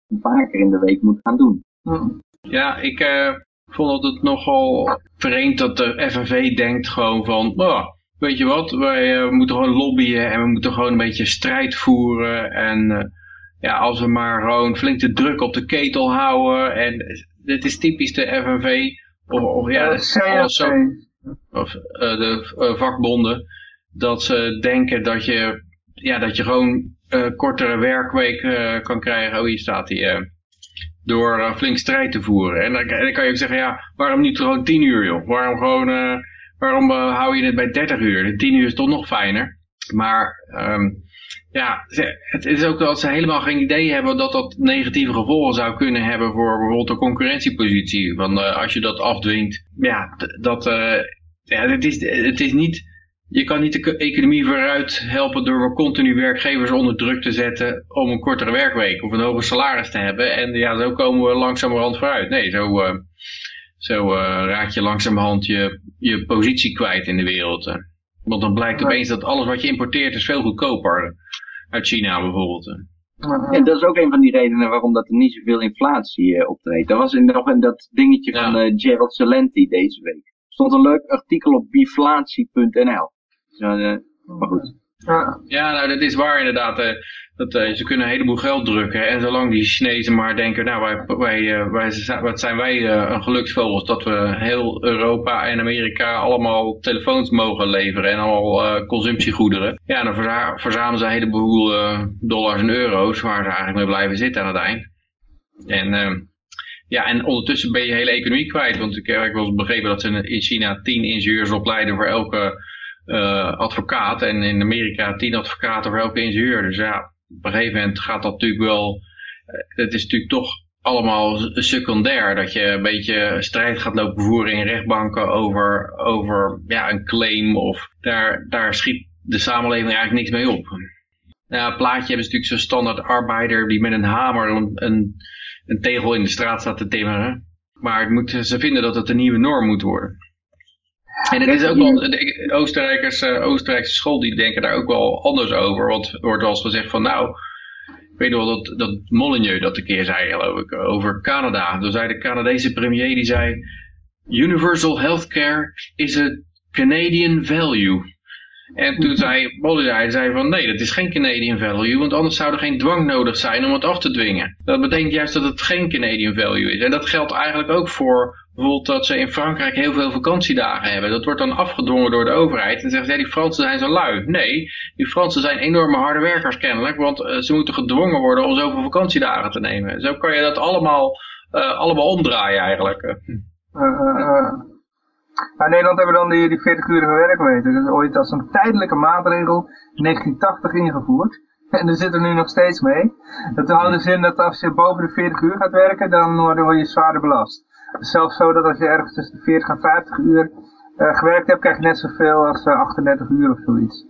een paar keer in de week moet gaan doen. Hm. Ja, ik eh, vond het nogal vreemd dat de FNV denkt gewoon van, "Oh, weet je wat, wij moeten gewoon lobbyen en we moeten gewoon een beetje strijd voeren. En eh, ja, als we maar gewoon flink de druk op de ketel houden. En dit is typisch de FNV. Of, of ja, Eh, alles zo- CNV. of eh, de eh, vakbonden, dat ze denken dat je, ja, dat je gewoon eh, kortere werkweek eh, kan krijgen. Oh, hier staat hij. eh, door eh, flink strijd te voeren. En dan, kan je ook zeggen, ja, waarom niet gewoon 10 uur, joh? Waarom gewoon, eh, waarom eh, hou je het bij 30 uur? De 10 uur is toch nog fijner. Maar ehm, ja, het is ook dat ze helemaal geen idee hebben dat dat negatieve gevolgen zou kunnen hebben voor bijvoorbeeld de concurrentiepositie. Want eh, als je dat afdwingt, ja, dat, eh, ja, het is, het is niet, je kan niet de co- economie vooruit helpen door continu werkgevers onder druk te zetten om een kortere werkweek of een hoger salaris te hebben. En ja, zo komen we langzamerhand vooruit. Nee, zo, eh, zo raak je langzamerhand je, je positie kwijt in de wereld. Want dan blijkt opeens dat alles wat je importeert is veel goedkoper. Uit China bijvoorbeeld. En dat is ook een van die redenen waarom dat er niet zoveel inflatie eh, optreedt. Er was in, nog in dat dingetje Ja. van eh, Gerald Celenti deze week. Er stond een leuk artikel op biflatie.nl. Zo, eh, maar goed. Ja. Ja, nou dat is waar inderdaad. Dat, eh, ze kunnen een heleboel geld drukken. En zolang die Chinezen maar denken, nou wij, wij, eh, wij, wat zijn wij eh, een geluksvogels dat we heel Europa en Amerika allemaal telefoons mogen leveren en allemaal eh, consumptiegoederen. Ja, dan verza- verzamelen ze een heleboel dollars en euro's waar ze eigenlijk mee blijven zitten aan het eind. En ja, en ondertussen ben je je hele economie kwijt. Want ik heb wel eens begrepen dat ze in China tien ingenieurs opleiden voor elke advocaat. En in Amerika tien advocaten voor elke ingenieur. Dus ja, op een gegeven moment gaat dat natuurlijk wel... eh, Het is natuurlijk toch allemaal secundair. Dat je een beetje strijd gaat lopen voeren in rechtbanken over, over ja, een claim. Of daar, daar schiet de samenleving eigenlijk niks mee op. Het plaatje hebben ze natuurlijk zo'n standaard arbeider die met een hamer een, een, een tegel in de straat staat te timmeren. Maar het moet, ze vinden dat het een nieuwe norm moet worden. En het is ook wel, de Oostenrijkers, eh, Oostenrijkse school die denken daar ook wel anders over. Want er wordt wel eens gezegd van nou, ik weet nog wel dat, dat Molyneux dat een keer zei geloof ik, over Canada. Toen zei de Canadese premier die zei, universal healthcare is a Canadian value. En toen zei hij zei van nee, dat is geen Canadian value, want anders zou er geen dwang nodig zijn om het af te dwingen. Dat betekent juist dat het geen Canadian value is. En dat geldt eigenlijk ook voor bijvoorbeeld dat ze in Frankrijk heel veel vakantiedagen hebben. Dat wordt dan afgedwongen door de overheid. En zeggen ze, ja, die Fransen zijn zo lui. Nee, die Fransen zijn enorme harde werkers kennelijk, want eh, ze moeten gedwongen worden om zoveel vakantiedagen te nemen. Zo kan je dat allemaal, eh, allemaal omdraaien eigenlijk. Ja, in Nederland hebben we dan die, die 40-urige werkweek. Dat is ooit als een tijdelijke maatregel in 1980 ingevoerd. En daar zitten we nu nog steeds mee. Dat houdt dus in dat als je boven de 40 uur gaat werken, dan word je zwaarder belast. Het is zelfs zo dat als je ergens tussen de 40 en 50 uur uh, gewerkt hebt, krijg je net zoveel als uh, 38 uur of zoiets.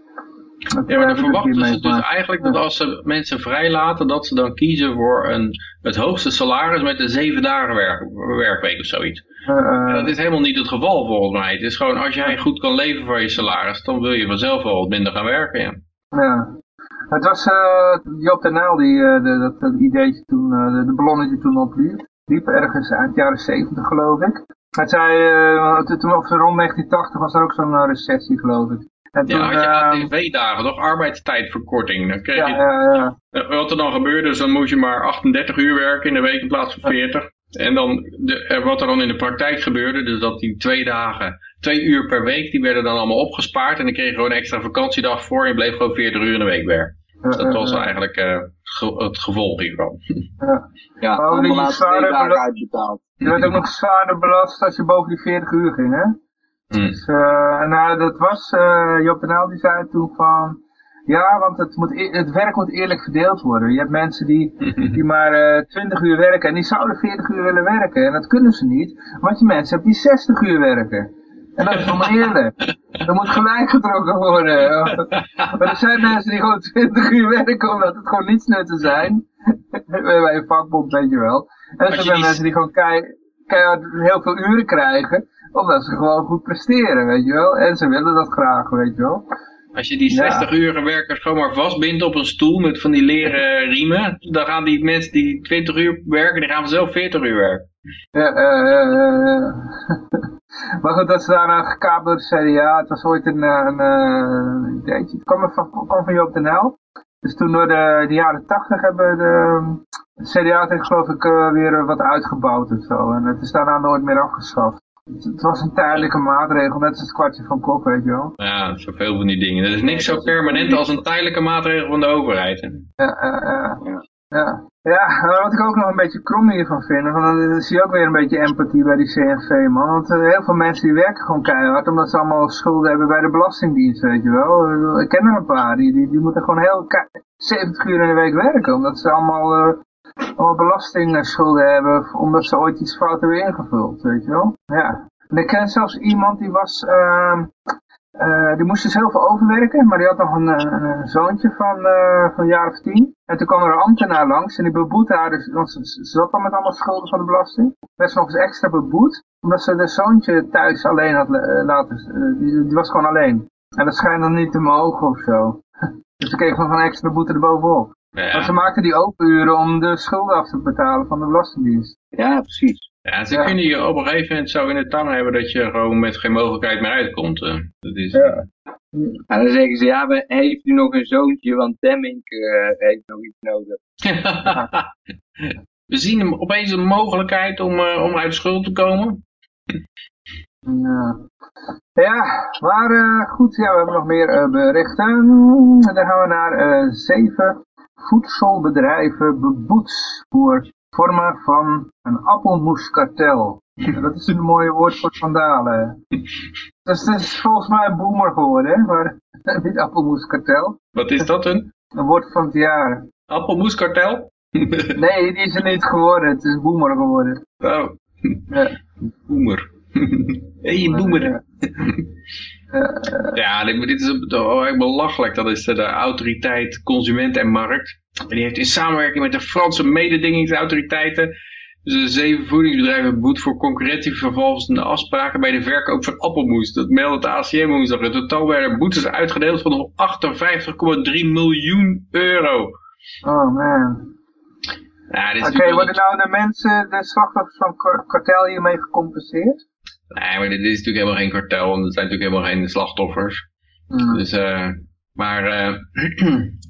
Dat, ja, maar dan verwachten ze dus eigenlijk dat als ze mensen vrijlaten, dat ze dan kiezen voor een, het hoogste salaris met een zeven dagen werk, werkweek of zoiets. Uh, dat is helemaal niet het geval volgens mij. Het is gewoon, als jij goed kan leven van je salaris, dan wil je vanzelf wel wat minder gaan werken. Ja. ja. Het was uh, Job de Nijl die uh, de, dat, dat ideetje toen, de, de ballonnetje toen opliep. Liep ergens eind jaren 70 geloof ik. Het zei, toen, of rond 1980 was er ook zo'n recessie geloof ik. En ja, had je ATV-dagen, toch? Arbeidstijdverkorting. Dan kreeg ja, je, ja, ja. Wat er dan gebeurde, is dan moest je maar 38 uur werken in de week in plaats van 40. En dan de, wat er dan in de praktijk gebeurde, dus dat die twee dagen, twee uur per week, die werden dan allemaal opgespaard. En dan kreeg je gewoon een extra vakantiedag voor en je bleef gewoon 40 uur in de week werken. Dus dat was eigenlijk het gevolg hiervan. Ja, ja oh, allemaal dagen uitbetaald. Je werd ook nog zwaarder belast als je boven die 40 uur ging, hè? Dus, uh, nou, dat was, uh, Job de die zei toen van, ja, want het, moet, e-, het werk moet eerlijk verdeeld worden. Je hebt mensen die, die maar uh, eh, 20 uur werken en die zouden 40 uur willen werken. En dat kunnen ze niet, want je mensen hebt die 60 uur werken. En dat is allemaal eerlijk. Er moet gelijk getrokken worden. Maar er zijn mensen die gewoon 20 uur werken omdat het gewoon niets nutten zijn. Bij een vakbond, weet je wel. En er zijn mensen die gewoon keihard heel veel uren krijgen omdat ze gewoon goed presteren, weet je wel. En ze willen dat graag, weet je wel. Als je die 60 uur werkers gewoon maar vastbindt op een stoel met van die leren riemen, dan gaan die mensen die 20 uur werken, die gaan zelf 40 uur werken. Ja, uh, maar goed, dat is daarna gekaapt door de CDA. Het was ooit een, een, een ideetje. Het kwam van, kwam van Joop den L. Dus toen door de, de jaren 80 hebben de, de CDA heeft geloof ik weer wat uitgebouwd en zo. En het is daarna nooit meer afgeschaft. Het was een tijdelijke maatregel, net als het kwartje van Kok, weet je wel. Ja, zoveel van die dingen. Er is niks zo permanent als een tijdelijke maatregel van de overheid. Ja, ja, ja. Ja. Ja, wat ik ook nog een beetje krom hiervan vind, van, dan zie je ook weer een beetje empathie bij die CNV, man. Want uh, heel veel mensen die werken gewoon keihard, omdat ze allemaal schulden hebben bij de Belastingdienst, weet je wel. Ik ken er een paar, die, die, die moeten gewoon heel 70 uur in de week werken, omdat ze allemaal uh, allemaal belastingschulden hebben, omdat ze ooit iets fout hebben ingevuld, weet je wel. Ja. En ik ken zelfs iemand die was, uh, uh, die moest dus heel veel overwerken, maar die had nog een, een, zoontje van, uh, van een jaar of tien. En toen kwam er een ambtenaar langs en die beboette haar, dus, want ze, ze zat dan met allemaal schulden van de belasting. Werd ze nog eens extra beboet, omdat ze de zoontje thuis alleen had uh, laten, die, die, was gewoon alleen. En dat schijnt dan niet te mogen of zo. dus ze kreeg nog een extra boete erbovenop. Ja. Maar ze maakten die openuren om de schulden af te betalen van de Belastingdienst. Ja, precies. Ja, ze kunnen je op een gegeven moment zo in de tang hebben dat je gewoon met geen mogelijkheid meer uitkomt. Dat is... Ja. En dan zeggen ze, ja, heeft u nog een zoontje, want Demming uh, heeft nog iets nodig. we zien hem opeens een mogelijkheid om, uh, om uit de schuld te komen. Ja, ja maar uh, goed, ja, we hebben nog meer berichten. Dan gaan we naar zeven voedselbedrijven beboet voor vormen van een appelmoeskartel. Dat is een mooie woord voor vandalen. Dus het is volgens mij een boomer geworden, hè? maar niet appelmoeskartel. Wat is dat een? Een woord van het jaar. Appelmoeskartel? nee, die is er niet geworden. Het is boomer geworden. Oh. Ja. Boomer. hey, boomer. Ja, dit is echt belachelijk. Dat is de autoriteit Consument en Markt. En die heeft in samenwerking met de Franse mededingingsautoriteiten de zeven voedingsbedrijven boet voor concurrentievervalsende afspraken bij de verkoop van appelmoes. Dat meldde de ACM woensdag. In totaal werden boetes uitgedeeld van 58,3 miljoen euro. Oh man. Ja, Oké, worden nou de mensen, de slachtoffers van kartel hiermee gecompenseerd? Nee, maar dit is natuurlijk helemaal geen kartel, en er zijn natuurlijk helemaal geen slachtoffers. Mm. Dus, uh, maar uh,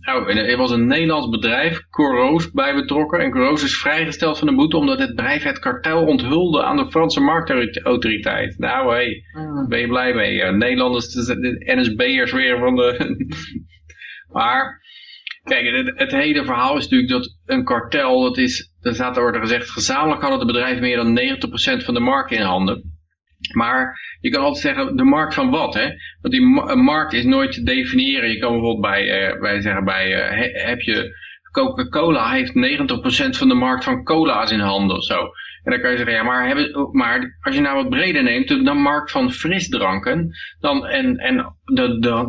oh, er was een Nederlands bedrijf, Coros, bij betrokken. En Coros is vrijgesteld van de boete omdat het bedrijf het kartel onthulde aan de Franse marktautoriteit. Nou, hé, hey, mm. ben je blij mee? Nederlanders, de NSB'ers weer van de... maar, kijk, het, het, hele verhaal is natuurlijk dat een kartel, dat is, er staat er worden gezegd, gezamenlijk hadden de bedrijven meer dan 90% van de markt in handen. Maar je kan altijd zeggen, de markt van wat? Hè? Want die markt is nooit te definiëren. Je kan bijvoorbeeld bij, uh, zeggen, bij, uh, heb je Coca-Cola heeft 90% van de markt van cola's in handen of zo. En dan kan je zeggen, ja, maar, hebben, maar als je nou wat breder neemt, de markt van frisdranken, dan, en, en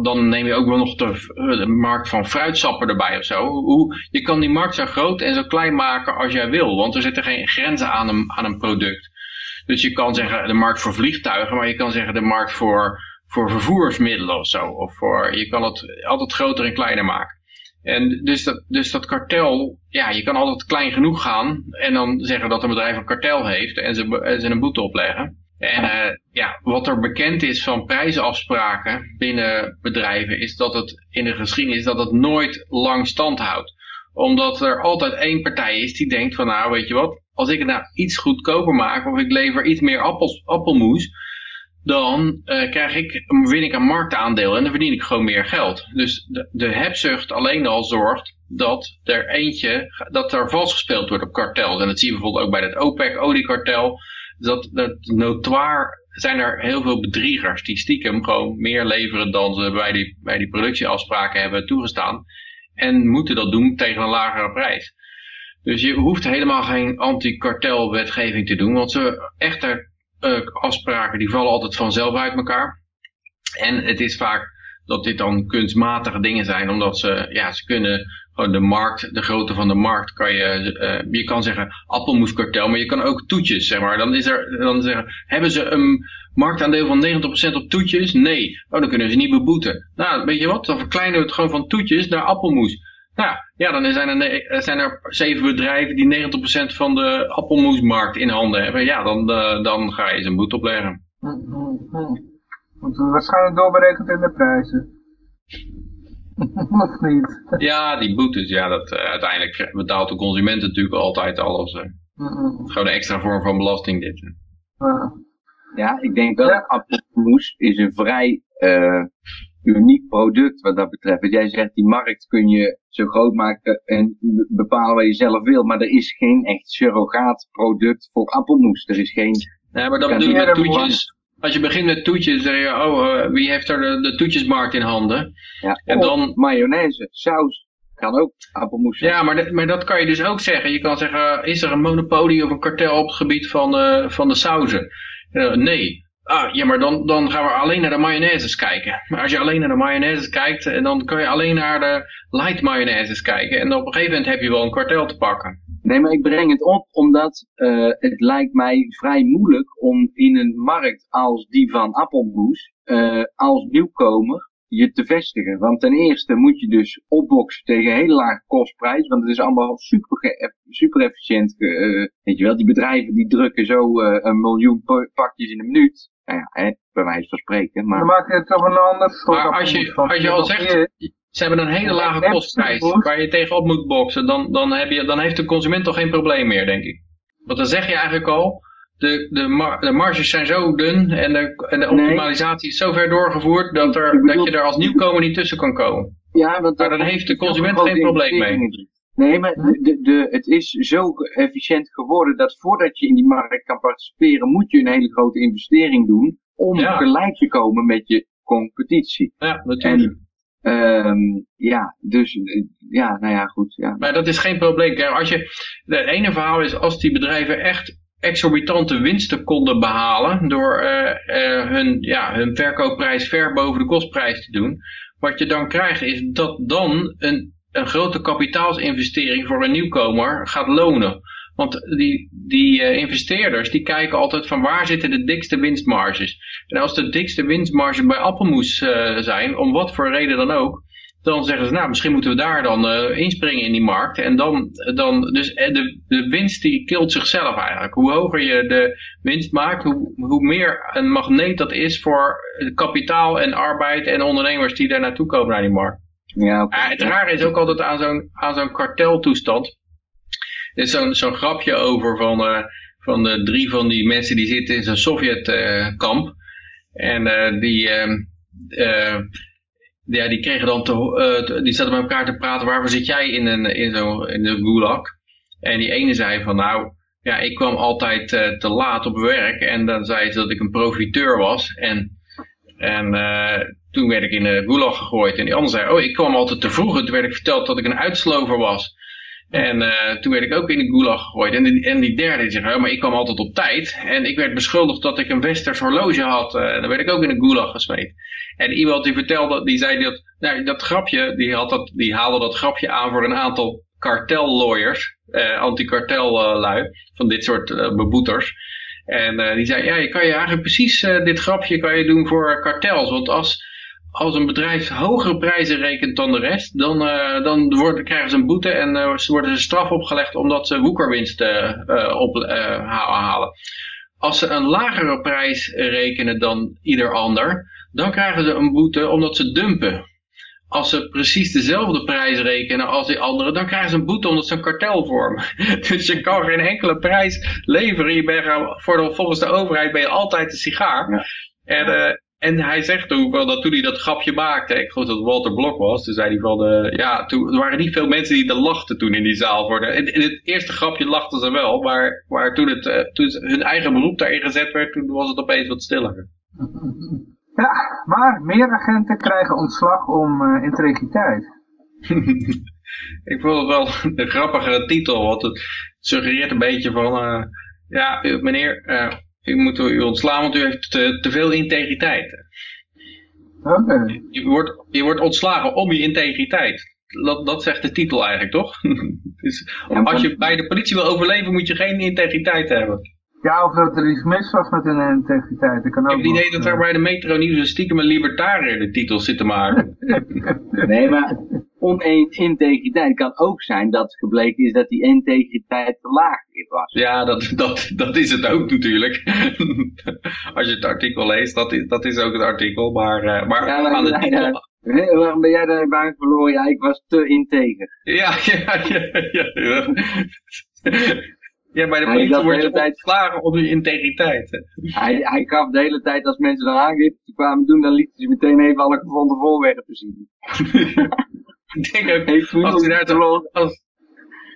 dan neem je ook wel nog de, de, markt van fruitsappen erbij of zo. Hoe, je kan die markt zo groot en zo klein maken als jij wil, want er zitten geen grenzen aan een, aan een product. Dus je kan zeggen de markt voor vliegtuigen, maar je kan zeggen de markt voor, voor vervoersmiddelen of zo. Of voor, je kan het altijd groter en kleiner maken. En dus dat, dus dat kartel, ja, je kan altijd klein genoeg gaan en dan zeggen dat een bedrijf een kartel heeft en ze, en ze een boete opleggen. En uh, ja, wat er bekend is van prijsafspraken binnen bedrijven is dat het in de geschiedenis dat het nooit lang stand houdt. Omdat er altijd één partij is die denkt van nou weet je wat, als ik het nou iets goedkoper maak of ik lever iets meer appelmoes, dan uh, krijg ik, win ik een marktaandeel en dan verdien ik gewoon meer geld. Dus de, de hebzucht alleen al zorgt dat er eentje, dat er vals gespeeld wordt op kartels. En dat zie je bijvoorbeeld ook bij het OPEC-oliekartel. Dat, dat notoir zijn er heel veel bedriegers die stiekem gewoon meer leveren dan ze bij die, bij die productieafspraken hebben toegestaan. En moeten dat doen tegen een lagere prijs. Dus je hoeft helemaal geen anti-kartelwetgeving te doen, want ze echte uh, afspraken die vallen altijd vanzelf uit elkaar. En het is vaak dat dit dan kunstmatige dingen zijn, omdat ze, ja, ze kunnen gewoon de markt, de grootte van de markt, kan je, uh, je kan zeggen appelmoeskartel, maar je kan ook toetjes, zeg maar. Dan is er, dan zeggen, hebben ze een marktaandeel van 90% op toetjes? Nee. Oh, dan kunnen ze niet beboeten. Nou, weet je wat, dan verkleinen we het gewoon van toetjes naar appelmoes. Nou, ja, dan zijn er, zijn er zeven bedrijven die 90% van de appelmoesmarkt in handen hebben. Ja, dan, uh, dan ga je ze een boete opleggen. Moeten we waarschijnlijk doorberekend in de prijzen. of niet? Ja, die boetes, ja, dat, uh, uiteindelijk betaalt de consument natuurlijk altijd alles. Uh. Gewoon een extra vorm van belasting dit. Ja, ik denk dat ja. appelmoes is een vrij uniek product wat dat betreft. Want jij zegt die markt kun je zo groot maken en bepalen wat je zelf wil. Maar er is geen echt surrogaat product voor appelmoes. Er is geen... Nee, maar dat bedoel je met toetjes. Als je begint met toetjes, zeg je, oh, uh, wie heeft er de, de, toetjesmarkt in handen? Ja, en dan mayonaise, saus, kan ook appelmoes zijn. Ja, maar, maar dat kan je dus ook zeggen. Je kan zeggen, is er een monopolie of een kartel op het gebied van, uh, van de sauzen? Uh, nee. Ah, ja, maar dan, dan gaan we alleen naar de mayonaises kijken. Maar als je alleen naar de mayonaises kijkt, eh, dan kan je alleen naar de light mayonaises kijken. En op een gegeven moment heb je wel een kwartel te pakken. Nee, maar ik breng het op omdat uh, het lijkt mij vrij moeilijk om in een markt als die van appelmoes, uh, als nieuwkomer, je te vestigen. Want ten eerste moet je dus opboksen tegen een hele lage kostprijs. Want het is allemaal super, super efficiënt. Weet je wel, die bedrijven die drukken zo een miljoen pakjes in een minuut. Nou ja, hè, bij wijze van spreken. Maar... Dan maak je het toch een ander soort Maar als je, als je al zegt, ze hebben een hele lage kostprijs waar je tegenop moet boksen, dan, dan, heb je, dan heeft de consument toch geen probleem meer, denk ik. Want dan zeg je eigenlijk al, de, de, mar de marges zijn zo dun en de, en de optimalisatie is zo ver doorgevoerd dat, er, dat je er als nieuwkomer niet tussen kan komen. Ja, want maar dan heeft de consument geen probleem mee. Nee, maar de, de, het is zo efficiënt geworden dat voordat je in die markt kan participeren, moet je een hele grote investering doen om gelijk te komen met je competitie. Ja, natuurlijk. En, um, ja, dus ja, nou ja, goed. Ja. Maar dat is geen probleem. Kijk, als je, het ene verhaal is als die bedrijven echt exorbitante winsten konden behalen door uh, uh, hun, ja, hun verkoopprijs ver boven de kostprijs te doen. Wat je dan krijgt is dat dan een een grote kapitaalsinvestering voor een nieuwkomer gaat lonen. Want die, die uh, investeerders die kijken altijd van waar zitten de dikste winstmarges. En als de dikste winstmarges bij appelmoes uh, zijn, om wat voor reden dan ook, dan zeggen ze nou misschien moeten we daar dan uh, inspringen in die markt. En dan, dan dus de, de winst die kilt zichzelf eigenlijk. Hoe hoger je de winst maakt, hoe, hoe meer een magneet dat is voor kapitaal en arbeid en ondernemers die daar naartoe komen naar die markt. Ja, okay. het rare is ook altijd aan zo'n zo'n karteltoestand. Er is zo'n grapje over van, uh, van de drie van die mensen die zitten in zo'n Sovjetkamp. Uh, en uh, die, ehm, ja, die kregen dan te, die zaten met elkaar te praten. Waarvoor zit jij in, een, in, in de gulag? En die ene zei van nou, ja, ik kwam altijd te laat op werk en dan zei ze dat ik een profiteur was. En, en toen werd ik in de gulag gegooid. En die ander zei, oh, ik kwam altijd te vroeg. En toen werd ik verteld dat ik een uitslover was. En uh, toen werd ik ook in de gulag gegooid. En, die, en derde zei, oh, maar ik kwam altijd op tijd. En ik werd beschuldigd dat ik een westers horloge had. Uh, dan werd ik ook in de gulag gesmeed. En iemand die vertelde, die zei dat, nou, dat grapje, die, had dat, die haalde dat grapje aan voor een aantal kartellawyers, uh, anti-kartellui, van dit soort beboeters. En die zei, ja, je kan je eigenlijk precies dit grapje kan je doen voor kartels. Want als als een bedrijf hogere prijzen rekent dan de rest, dan, uh, dan worden, krijgen ze een boete en uh, worden ze straf opgelegd omdat ze woekerwinsten uh, ophalen. Als ze een lagere prijs rekenen dan ieder ander, dan krijgen ze een boete omdat ze dumpen. Als ze precies dezelfde prijs rekenen als die anderen, dan krijgen ze een boete omdat ze een kartel vormen. dus je kan geen enkele prijs leveren. Je bent, voor de, volgens de overheid ben je altijd een sigaar. Ja. En, en hij zegt ook wel dat toen hij dat grapje maakte, ik geloof dat het Walter Blok was, toen zei hij van, uh, ja, toen er waren niet veel mensen die er lachten toen in die zaal. Voor in, in het eerste grapje lachten ze wel, maar, maar toen, het, uh, toen hun eigen beroep daarin gezet werd, toen was het opeens wat stiller. Ja, maar meer agenten krijgen ontslag om uh, integriteit. ik vond het wel een grappige titel, want het suggereert een beetje van, ja, meneer, u moet u ontslaan, want u heeft te, te veel integriteit. Okay. Je, wordt, je wordt ontslagen om je integriteit. Dat, dat zegt de titel eigenlijk, toch? dus als je bij de politie wil overleven, moet je geen integriteit hebben. Ja, of dat er iets mis was met hun integriteit. kan ook ik heb het idee dat er bij de Metro Nieuws een stiekem een libertariër de titel zit te maken. nee, maar integriteit kan ook zijn dat gebleken is dat die integriteit te laag was. Ja, dat, dat, dat is het ook natuurlijk. Als je het artikel leest, dat is, dat is ook het artikel. Maar, uh, maar, ja, aan de titel... waarom ben jij daar baan verloren? Ja, ik was te integer. Ja, ja, ja. ja, ja. Bij de politie wordt je tijd ontslagen om je integriteit. Hij, hij gaf de hele tijd als mensen dan aangifte kwamen doen, dan lieten ze meteen even alle gevonden voorwerpen zien. Ik denk ook, als hij daar te als,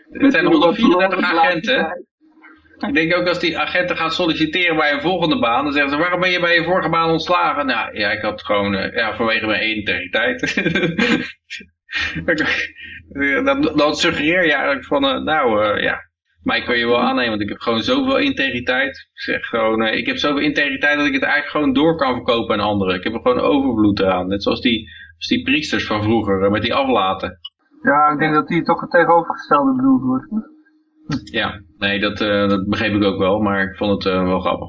het zijn 134 agenten. Ik denk ook als die agenten gaan solliciteren bij een volgende baan, dan zeggen ze, waarom ben je bij je vorige baan ontslagen? Nou, ja, ik had gewoon, uh, ja, vanwege mijn integriteit. dan suggereer je eigenlijk van, uh, nou, uh, ja, maar ik kan je wel aannemen, want ik heb gewoon zoveel integriteit. Ik zeg gewoon, ik heb zoveel integriteit dat ik het eigenlijk gewoon door kan verkopen aan anderen. Ik heb er gewoon overvloed aan. Net zoals die dus die priesters van vroeger, eh, met die aflaten. Ja, ik denk dat die toch het tegenovergestelde bedoeld wordt. Ja, nee, dat, uh, dat begreep ik ook wel, maar ik vond het uh, wel grappig.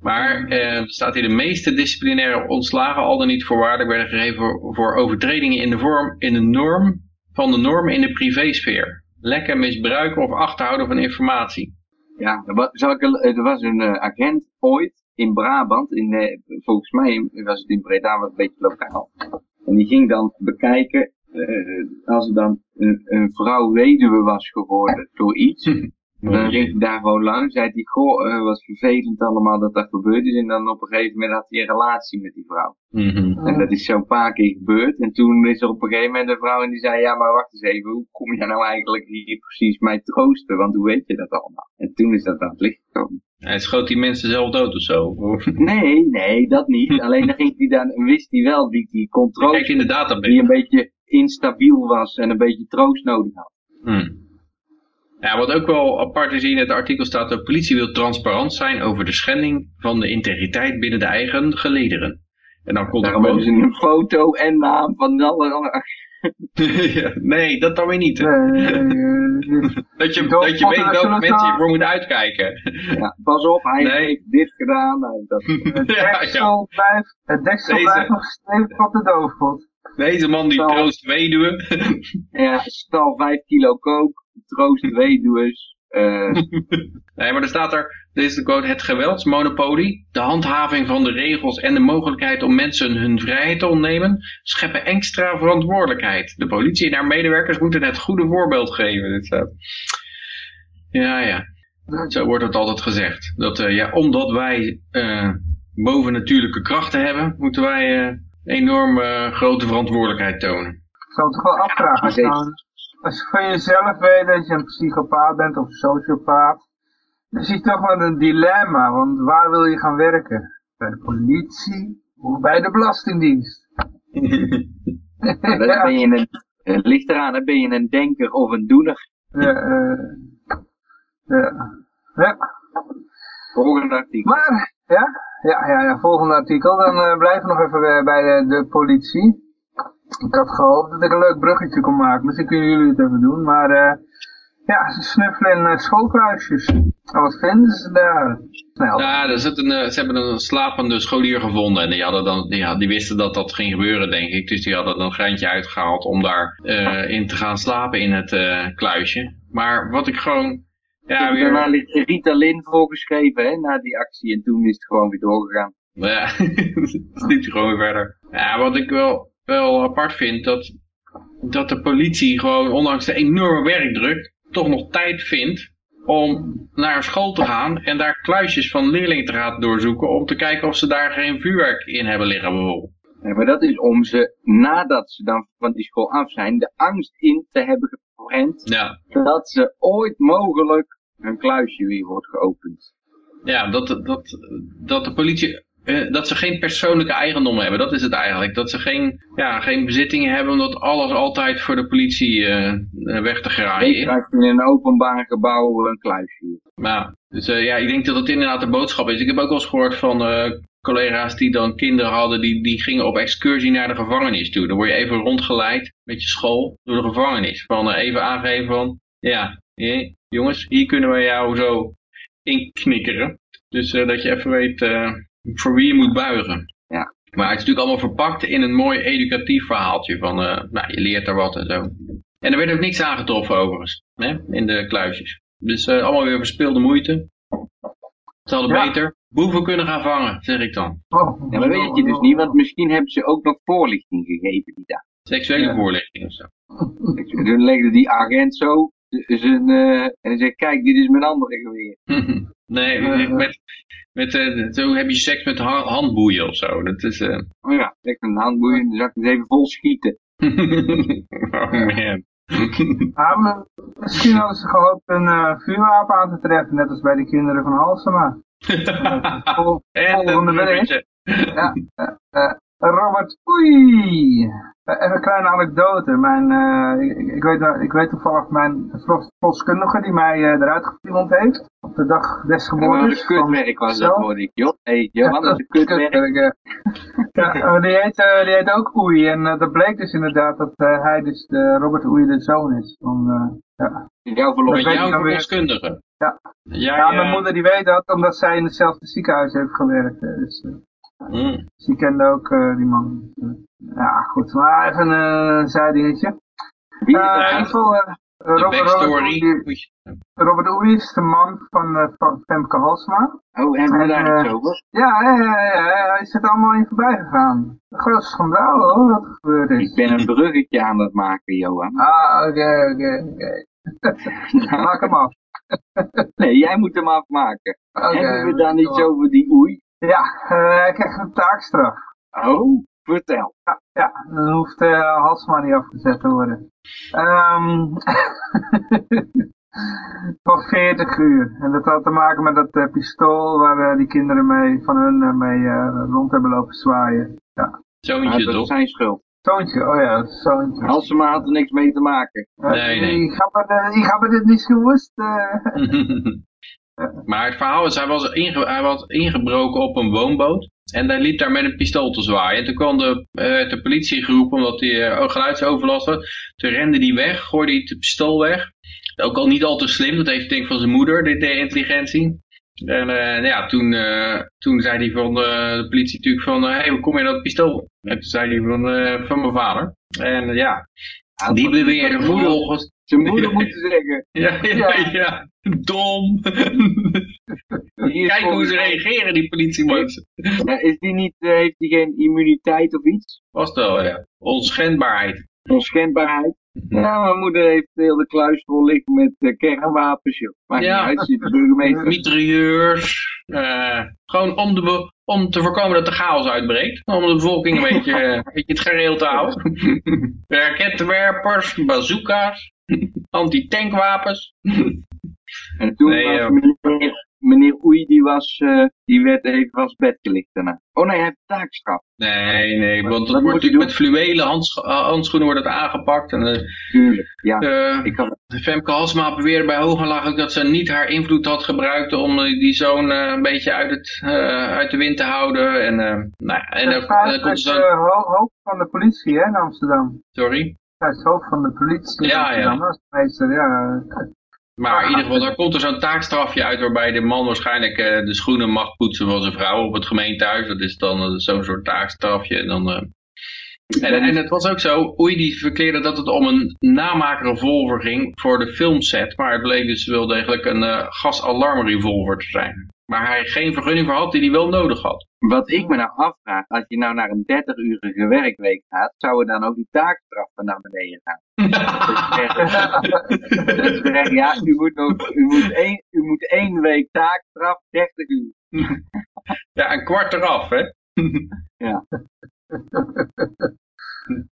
Maar uh, staat hier de meeste disciplinaire ontslagen al dan niet voorwaardelijk werden gegeven voor, voor, overtredingen in de vorm, in de norm van de norm in de privésfeer. Lekker misbruiken of achterhouden van informatie. Ja, er was, er was een agent ooit in Brabant, in, volgens mij was het in Breda, wat een beetje lokaal. En die ging dan bekijken, uh, als er dan een, een, vrouw weduwe was geworden door iets, dan ging hij daar gewoon langs, zei hij, goh, uh, wat vervelend allemaal dat dat gebeurd is. En dan op een gegeven moment had hij een relatie met die vrouw. Mhm. En dat is zo'n paar keer gebeurd. En toen is er op een gegeven moment een vrouw en die zei, ja, maar wacht eens even, hoe kom je nou eigenlijk hier precies mij troosten? Want hoe weet je dat allemaal? En toen is dat aan het licht gekomen. Hij schoot die mensen zelf dood of zo? Nee, nee, dat niet. Alleen dan ging hij dan, wist hij wel die, die controle in de database. die een beetje instabiel was en een beetje troost nodig had. Hmm. Ja, wat ook wel apart is in het artikel staat, de politie wil transparant zijn over de schending van de integriteit binnen de eigen gelederen. En dan komt Daarom hebben ze een foto en naam van alle... ja, nee, dat dan weer niet. dat je, dat je weet welke mensen je voor moet uitkijken. ja, pas op, hij heeft dit gedaan. dat... Het deksel ja, blijft, het deksel blijft nog stevig op de doofpot. Deze man die troost weduwe. ja, stal 5 kilo kook, troost weduwes. Uh... nee, maar er staat er, deze quote, het geweldsmonopolie, de handhaving van de regels en de mogelijkheid om mensen hun vrijheid te ontnemen, scheppen extra verantwoordelijkheid. De politie en haar medewerkers moeten het goede voorbeeld geven. Dit staat. Ja, ja. Zo wordt het altijd gezegd. Dat, uh, ja, omdat wij uh, bovennatuurlijke krachten hebben, moeten wij uh, enorm grote verantwoordelijkheid tonen. Ik zou het toch wel afvragen. Als je van jezelf weet dat je een psychopaat bent of sociopaat, Dan zie je toch wel een dilemma, want waar wil je gaan werken? Bij de politie of bij de Belastingdienst? Ja, dan ben je een, het ligt eraan, dan ben je een denker of een doener. Ja, eh, ja. ja. Volgende artikel. Maar, ja, ja, ja, ja volgende artikel. Dan eh, blijven we nog even bij, bij de, de politie. Ik had gehoopt dat ik een leuk bruggetje kon maken. Misschien kunnen jullie het even doen. Maar eh, ja, ze snuffelen in uh, schoolkruisjes. En wat vinden ze daar? Snel. Ja, er zit een, eh, ze hebben een slapende scholier gevonden. En die, hadden dan, die, had- die wisten dat dat ging gebeuren, denk ik. Dus die hadden dan een geintje uitgehaald om daar eh, in te gaan slapen in het eh, kluisje. Maar wat ik gewoon... Ja, Ja, Daarna weer, ligt Ritalin voorgeschreven, hè, na die actie. En toen is het gewoon weer doorgegaan. ja, sliep hij gewoon weer verder. Ja, wat ik wel, wel apart vind, dat, dat de politie gewoon, ondanks de enorme werkdruk, toch nog tijd vindt om naar school te gaan en daar kluisjes van leerlingen te gaan doorzoeken om te kijken of ze daar geen vuurwerk in hebben liggen bijvoorbeeld. Ja, maar dat is om ze, nadat ze dan van die school af zijn, de angst in te hebben geprent Ja, dat ze ooit mogelijk een kluisje weer wordt geopend. ja dat, dat, dat de politie, eh, dat ze geen persoonlijke eigendom hebben, dat is het eigenlijk. Dat ze geen, ja, geen bezittingen hebben omdat alles altijd voor de politie eh, eh, weg te graaien Je krijgt in een openbaar gebouw een kluisje. Ja, dus ja, ik denk dat dat inderdaad de boodschap is. Ik heb ook wel eens gehoord van collega's die dan kinderen hadden, die, die gingen op excursie naar de gevangenis toe. Dan word je even rondgeleid met je school door de gevangenis. Van even aangeven van, ja, jongens, hier kunnen we jou zo inknikkeren. Dus dat je even weet voor wie je moet buigen. Ja. Maar het is natuurlijk allemaal verpakt in een mooi educatief verhaaltje van, eh, nou, je leert er wat en zo. En er werd ook niks aangetroffen overigens, hè, in de kluisjes. Dus eh, allemaal weer verspilde moeite. Ze hadden Ja. beter boeven kunnen gaan vangen, zeg ik dan. Oh, Ja, maar weet je dus niet, want misschien hebben ze ook nog voorlichting gegeven die dag. Seksuele Ja. voorlichting of zo. Toen legde die agent zo zijn, eh, en zei, kijk, dit is mijn andere geweer. nee, Eh, met, met, eh, zo heb je seks met ha- handboeien of zo. Dat is... eh Oh ja, lekker een handboeien, dan zal ik het even vol schieten. oh man. Ja, maar misschien hadden ze gehoopt een vuurwapen aan te treffen, net als bij de kinderen van Halsema. Vol- en Volgende een. Ja, Robert, oei. Eh, Even een kleine anekdote. Mijn, eh, ik, ik, weet, nou- ik weet toevallig mijn verloskundige die mij eh, eruit gefilmd heeft. Op de dag des En wat geboortes. een kutwerk was dat, Zo. hoorde ik. Joh, hey, Johan, dat is een kutwerk. kutwerk, ja. maar die heet, eh, die heet ook Oei. En eh, dat bleek dus inderdaad dat eh, hij dus de Robert Oei de zoon is. Van, eh, ja. Jouw verloskundige. Ja. Ja, Ja, ja. mijn moeder die weet dat, omdat zij in hetzelfde ziekenhuis heeft gewerkt. eh, Dus, eh, Mm. dus die kende ook eh, die man. Eh, ja, goed. Maar even een uh, zijdingetje. Wie is Eh, in geval, eh, De Robert, Robert, Robert Oei is de man van eh, van Femke Halsema. Oh, hebben we daar en, iets eh, over? Ja, ja, ja, hij is er allemaal in voorbij gegaan. Een groot schandaal hoor, wat er gebeurd Ik is. ben een bruggetje aan het maken, Johan. Ah, oké, oké, oké. Maak hem af. Nee, jij moet hem afmaken. Oké, Hebben we dan maak iets over die oei? Ja, eh, hij krijgt een taakstraf. Oh, vertel. Ja, ja, dan hoeft uh, Halsma niet afgezet te worden. Ehm van 40 uur. En dat had te maken met dat eh, pistool waar eh, die kinderen mee, van hun eh, mee eh, rond hebben lopen zwaaien. Ja. Zoontje dat is toch? zijn schuld. Zoontje, oh ja, zoontje. Halsema had er niks mee te maken. Eh, Nee, nee. Ik heb het, ik heb het niet gewust. eh. maar het verhaal is, hij was, inge- hij was ingebroken op een woonboot. En hij liep daar met een pistool te zwaaien. En toen kwam de, eh, de politie geroepen omdat hij eh, geluidsoverlast had. Toen rende hij weg, gooide hij het pistool weg. Ook al niet al te slim, dat heeft denk ik van zijn moeder, dit de intelligentie. En eh, ja, toen, eh, toen zei hij van eh, de politie natuurlijk van, hé, hey, hoe kom je dat pistool? En toen zei hij van, eh, van mijn vader. En eh, ja, die beweerde Zijn moeder- moeder moeten zeggen. ja, ja, ja, Ja. dom. Kijk hoe ze reageren, die politiemensen. Ja, is die niet, eh, heeft hij geen immuniteit of iets? Was het wel, ja. Onschendbaarheid. Onschendbaarheid? Ja, mijn moeder heeft heel de kluis vol liggen met eh, kernwapens, joh. Maakt Ja. niet uit, zit de burgemeester. Mitrailleurs. eh, gewoon om, de, om te voorkomen dat er chaos uitbreekt. Om de bevolking een beetje, een beetje het gereel te houden. Raketwerpers, bazooka's, antitankwapens. En toen Nee, was ja. Meneer, Oei, die, was, eh, die werd even zijn bed gelicht daarna. Oh nee, hij heeft taakstraf. Nee, nee, want dat wordt natuurlijk met fluwelen eh, handschoenen wordt het aangepakt. En, eh, Tuurlijk, ja. Ik Femke Halsma beweerde bij Hogenlaag ook dat ze niet haar invloed had gebruikt om die zoon een beetje uit, het, uit de wind te houden. En, nou, en dan, Dat dan komt eh, ho- hoofd van de politie hè, in Amsterdam. Sorry. Hij is hoofd van de politie in Ja, Amsterdam. ja. Meester, ja. Maar in ieder geval, daar komt er zo'n taakstrafje uit waarbij de man waarschijnlijk eh, de schoenen mag poetsen van zijn vrouw op het gemeentehuis. Dat is dan eh, zo'n soort taakstrafje. En, dan, eh, en, en het was ook zo, Oei die verkeerde dat het om een namaakrevolver ging voor de filmset. Maar het bleek dus wel degelijk een gasalarmrevolver te zijn. Waar hij geen vergunning voor had die hij wel nodig had. wat ik me nou afvraag, als je nou naar een 30-urige werkweek gaat, zouden dan ook die taakstraffen naar beneden gaan? Ze zeggen, ja, u moet, nog, u, moet één, u moet één week taakstraf, 30 uur. ja, een kwart eraf, hè?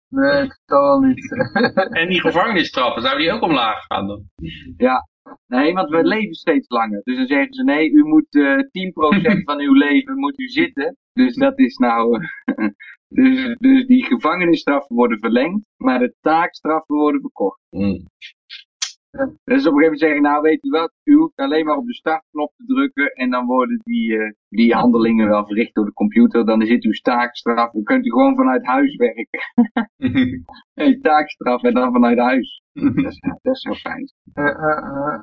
Nee, totaal niet. En die gevangenisstraffen, zou die ook omlaag gaan dan? Ja, nee, want we leven steeds langer. Dus dan zeggen ze, nee, u moet eh 10% van uw leven moet u zitten. Dus dat is nou... eh, dus, dus die gevangenisstraffen worden verlengd, maar de taakstraffen worden verkocht. Hmm. Dus op een gegeven moment zeggen, nou weet u wat, u hoeft alleen maar op de startknop te drukken en dan worden die, eh, die handelingen wel verricht door de computer. Dan zit uw taakstraf, dan kunt u gewoon vanuit huis werken. Hey, taakstraf en dan vanuit huis. Dat is, dat is zo fijn. Eh, eh, eh.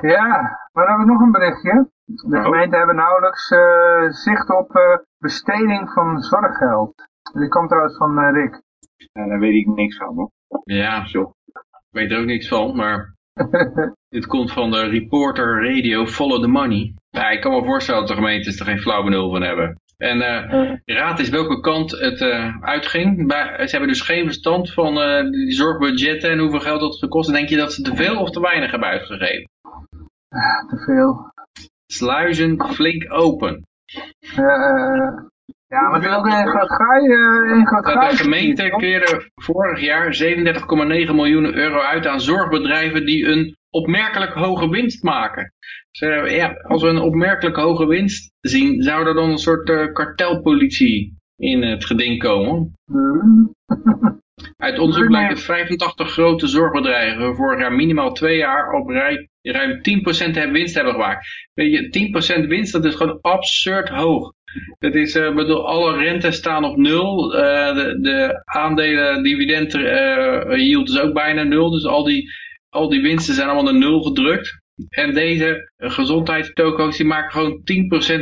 Ja, maar dan hebben we nog een berichtje. De Oh. gemeenten hebben nauwelijks eh, zicht op eh, besteding van zorggeld. Die komt trouwens van eh, Rick. Ja, daar weet ik niks van hoor. Ja, Zo. ik weet er ook niks van, maar dit komt van de reporter radio Follow the Money. Ja, ik kan me voorstellen dat de gemeentes er geen flauw benul van hebben. En eh raad is welke kant het eh, uitging. Maar ze hebben dus geen verstand van eh, die zorgbudgetten en hoeveel geld dat gekost. En denk je dat ze te veel of te weinig hebben uitgegeven? Te veel. Sluizen flink open. Eh, ja, maar is ook een groot gaai. eh, een groot De gemeente keerde vorig jaar 37,9 miljoen euro uit aan zorgbedrijven die een opmerkelijk hoge winst maken. Ja, als we een opmerkelijk hoge winst zien, zou er dan een soort eh, kartelpolitie in het geding komen. Hmm. Uit onderzoek blijkt dat 85 grote zorgbedrijven vorig jaar minimaal twee jaar op rij ruim 10% hebben winst hebben gemaakt. Weet je, 10% winst, dat is gewoon absurd hoog. Dat is, eh, bedoel, alle rentes staan op nul. eh, de, de aandelen, dividend eh, yield is ook bijna nul. Dus al die, al die winsten zijn allemaal naar nul gedrukt. En deze uh, gezondheidstoko's die maken gewoon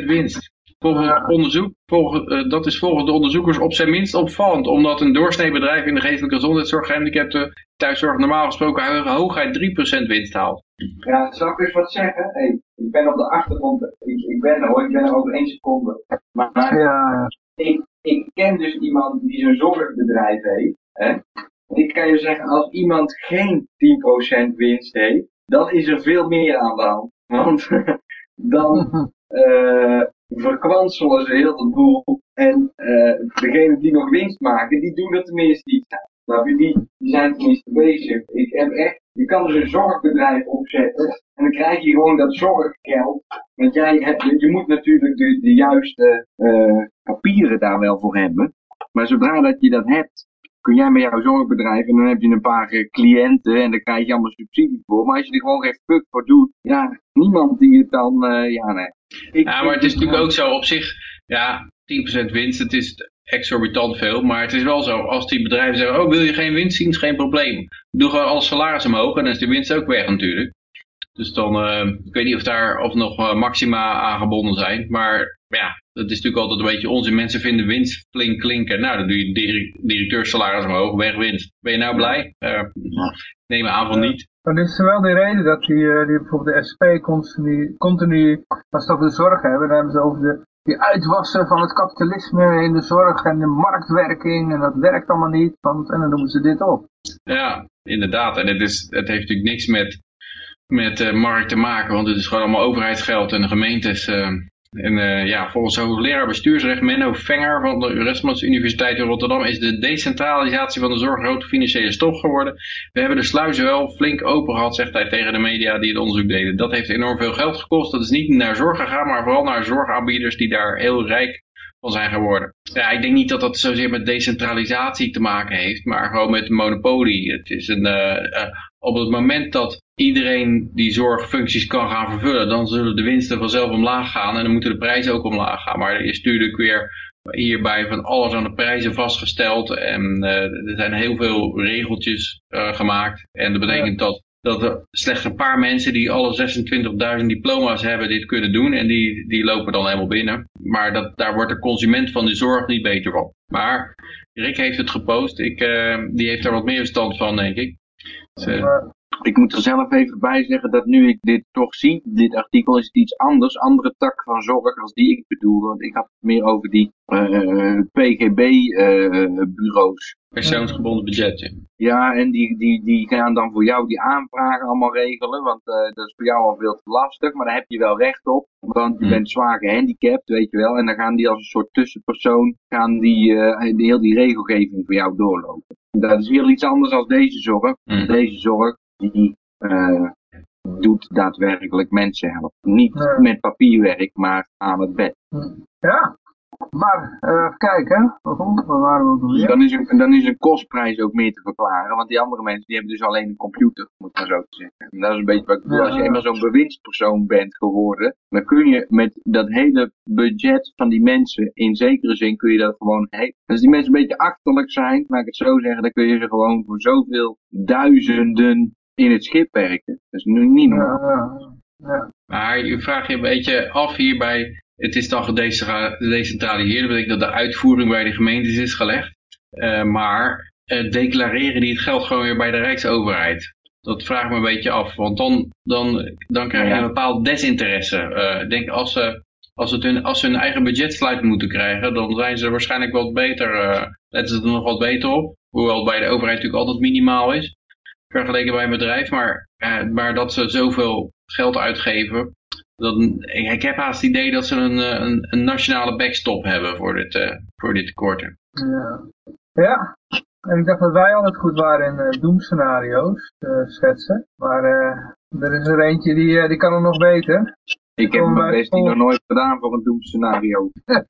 10% winst. Onderzoek, volgens, eh, dat is volgens de onderzoekers op zijn minst opvallend, omdat een doorsneebedrijf in de geestelijke gezondheidszorg gehandicapten thuiszorg normaal gesproken ho- hooguit 3% winst haalt. Ja, zal ik eens wat zeggen? Hey, ik ben op de achtergrond, ik, ik ben er hoor, ik ben er over één seconde. Maar, maar Ja, ik, ik ken dus iemand die zo'n zorgbedrijf heeft. Hè? Ik kan je zeggen, als iemand geen 10% winst heeft, dan is er veel meer aan de hand. Want dan eh verkwanselen ze heel de boel. En eh degenen die nog winst maken, die doen er tenminste. Snap je? Die, zijn tenminste bezig. Ik heb echt, je kan dus een zorgbedrijf opzetten. En dan krijg je gewoon dat zorggeld. Want jij hebt, je, moet natuurlijk de, de juiste eh, papieren daar wel voor hebben. Maar zodra dat je dat hebt, kun jij met jouw zorgbedrijf en dan heb je een paar eh, cliënten en dan krijg je allemaal subsidie voor. Maar als je er gewoon geen fuck voor doet, ja, niemand die het dan, ja nee. Ik, Ja, maar het is natuurlijk ook zo op zich, ja, 10% winst, het is exorbitant veel, maar het is wel zo, als die bedrijven zeggen, oh wil je geen winst zien, is geen probleem. Doe gewoon alle salaris omhoog en dan is de winst ook weg natuurlijk. Dus dan, eh, ik weet niet of daar of nog eh, maxima aangebonden zijn, maar ja, dat is natuurlijk altijd een beetje onzin. Mensen vinden winst flink klinken, nou dan doe je direct- directeursalaris omhoog, weg winst. Ben je nou blij? Eh, neem aan van niet. Dit is wel de reden dat die, eh, die bijvoorbeeld de SP continu, continu, als over de zorg hebben, dan hebben ze over de, die uitwassen van het kapitalisme in de zorg en de marktwerking en dat werkt allemaal niet, want, en dan noemen ze dit op. Ja, inderdaad. En het, is, het heeft natuurlijk niks met, met eh, markt te maken, want het is gewoon allemaal overheidsgeld en de gemeentes, eh, En uh, ja, volgens hoogleraar bestuursrecht Menno Venger van de Erasmus Universiteit in Rotterdam is de decentralisatie van de zorg grote financiële stof geworden. We hebben de sluizen wel flink open gehad, zegt hij tegen de media die het onderzoek deden. Dat heeft enorm veel geld gekost. Dat is niet naar zorg gegaan, maar vooral naar zorgaanbieders die daar heel rijk van zijn geworden. Ja, ik denk niet dat dat zozeer met decentralisatie te maken heeft, maar gewoon met monopolie. Het is een, uh, uh, op het moment dat iedereen die zorgfuncties kan gaan vervullen, dan zullen de winsten vanzelf omlaag gaan en dan moeten de prijzen ook omlaag gaan. Maar er is natuurlijk weer hierbij van alles aan de prijzen vastgesteld en uh, er zijn heel veel regeltjes uh, gemaakt. En dat betekent dat, dat er slechts een paar mensen die alle 26.000 diploma's hebben dit kunnen doen en die, die lopen dan helemaal binnen. Maar dat, daar wordt de consument van de zorg niet beter van. Maar Rick heeft het gepost, ik, uh, die heeft daar wat meer verstand van denk ik. Dus, ik moet er zelf even bij zeggen dat nu ik dit toch zie, dit artikel is iets anders, andere tak van zorg als die ik bedoelde. Want ik had het meer over die uh, PGB-bureaus. Uh, Persoonsgebonden budget. Ja, en die, die, die gaan dan voor jou die aanvragen allemaal regelen, want uh, dat is voor jou al veel te lastig, maar daar heb je wel recht op, want je hmm. bent zwaar gehandicapt, weet je wel, en dan gaan die als een soort tussenpersoon, gaan die, die heel die regelgeving voor jou doorlopen. Dat is heel iets anders dan deze zorg. Hmm. Deze zorg, die uh, doet daadwerkelijk mensen helpen. Niet met papierwerk, maar aan het bed. Ja, maar uh, even kijken. Waarom? Waar waren we ook alweer? Dan is, een, dan is een kostprijs ook meer te verklaren. Want die andere mensen die hebben dus alleen een computer, moet ik maar zo te zeggen. En dat is een beetje wat ik bedoel. Ja, Als je eenmaal zo'n bewindspersoon bent geworden, dan kun je met dat hele budget van die mensen, in zekere zin kun je dat gewoon... Als die mensen een beetje achterlijk zijn, laat ik het zo zeggen, dan kun je ze gewoon voor zoveel duizenden in het schip werken. Dat is nu niet normaal. Ja, ja. Maar je vraagt je een beetje af hierbij, het is dan gedecentra- gedecentraliseerd, dat betekent dat de uitvoering bij de gemeentes is gelegd. Eh, maar eh, declareren die het geld gewoon weer bij de Rijksoverheid. Dat vraag ik me een beetje af, want dan, dan, dan krijg je een bepaald desinteresse. Eh, ik denk als ze, als, het hun, als ze hun eigen budgetsluit moeten krijgen, dan zijn ze waarschijnlijk wat beter, letten ze er nog wat beter op. Hoewel het bij de overheid natuurlijk altijd minimaal is vergeleken bij een bedrijf, maar, eh, maar dat ze zoveel geld uitgeven, dan, ik, ik heb haast het idee dat ze een, eh, een, een nationale backstop hebben voor dit, eh, voor dit tekorten. Ja. ja. En ik dacht dat wij altijd goed waren in uh, doemscenario's te schetsen. Maar uh, er is er eentje die, uh, die kan het nog beter. Ik heb mijn best niet nog nooit gedaan voor een doemscenario.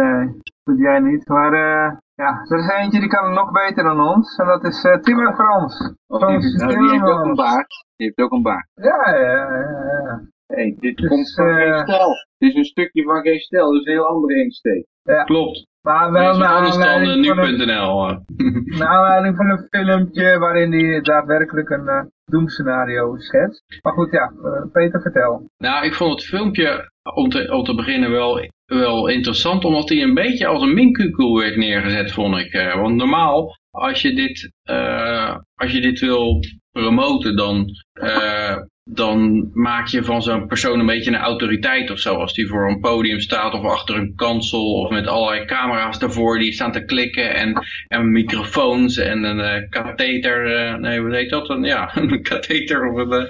nee, goed jij niet. Maar uh, ja, er is eentje die kan het nog beter dan ons. En dat is uh, Tim en Frans. Of Frans die, nou, die heeft ook een baard. Die heeft ook een baard. Ja, ja, ja. ja. Hey, dit Dus, komt van eh, geen stel. Dit is een stukje van geen stel, dus een heel andere insteek. Klopt. Maar wel is naar anders dan aanleiding, uh, van een, nu.nl. eh. naar aanleiding van een filmpje waarin hij daadwerkelijk een uh, doemscenario schetst. Maar goed, ja, uh, Peter, vertel. Nou, ik vond het filmpje om te, om te beginnen wel, wel interessant, omdat hij een beetje als een minkukel werd neergezet, vond ik. Eh, want normaal, als je dit, eh, als je dit wil promoten, dan, eh, dan maak je van zo'n persoon een beetje een autoriteit of zo. Als die voor een podium staat of achter een kansel of met allerlei camera's daarvoor die staan te klikken en, en microfoons en een eh, katheter, nee, hoe heet dat dan? Ja, een katheter of een...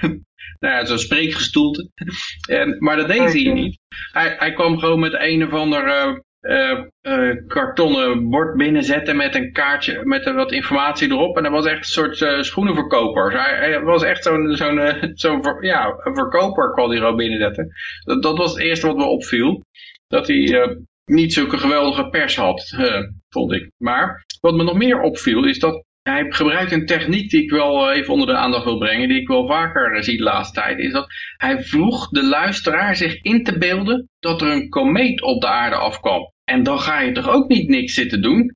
nou ja, zo'n spreekgestoelte. En, maar dat deed hij niet. Hij, hij kwam gewoon met een of ander eh, eh, kartonnen bord binnenzetten met een kaartje, met wat informatie erop. En dat was echt een soort eh, schoenenverkoper. Hij, was echt zo'n, ja, verkoper kwam hij gewoon binnenzetten. Dat, dat was het eerste wat me opviel. Dat hij niet zulke geweldige pers had, vond ik. Maar wat me nog meer opviel is dat hij gebruikt een techniek die ik wel eh, even onder de aandacht wil brengen, die ik wel vaker eh, zie de laatste tijd, is dat hij vroeg de luisteraar zich in te beelden dat er een komeet op de aarde afkwam. En dan ga je toch ook niet niks zitten doen?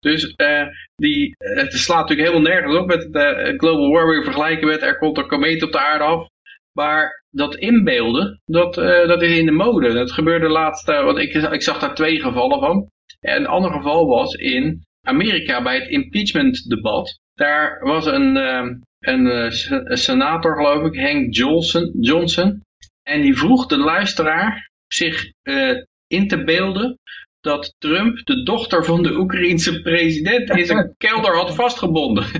Dus eh, die, het slaat natuurlijk helemaal nergens op met het eh, global warming vergelijken met er komt een komeet op de aarde af. Maar dat inbeelden, dat, dat is in de mode. Dat gebeurde laatst, want ik, ik zag daar twee gevallen van. En een ander geval was in Amerika bij het impeachment debat. Daar was een, eh, eh, een senator geloof ik, Hank Johnson, Johnson. En die vroeg de luisteraar zich eh, in te beelden dat Trump de dochter van de Oekraïense president in zijn kelder had vastgebonden.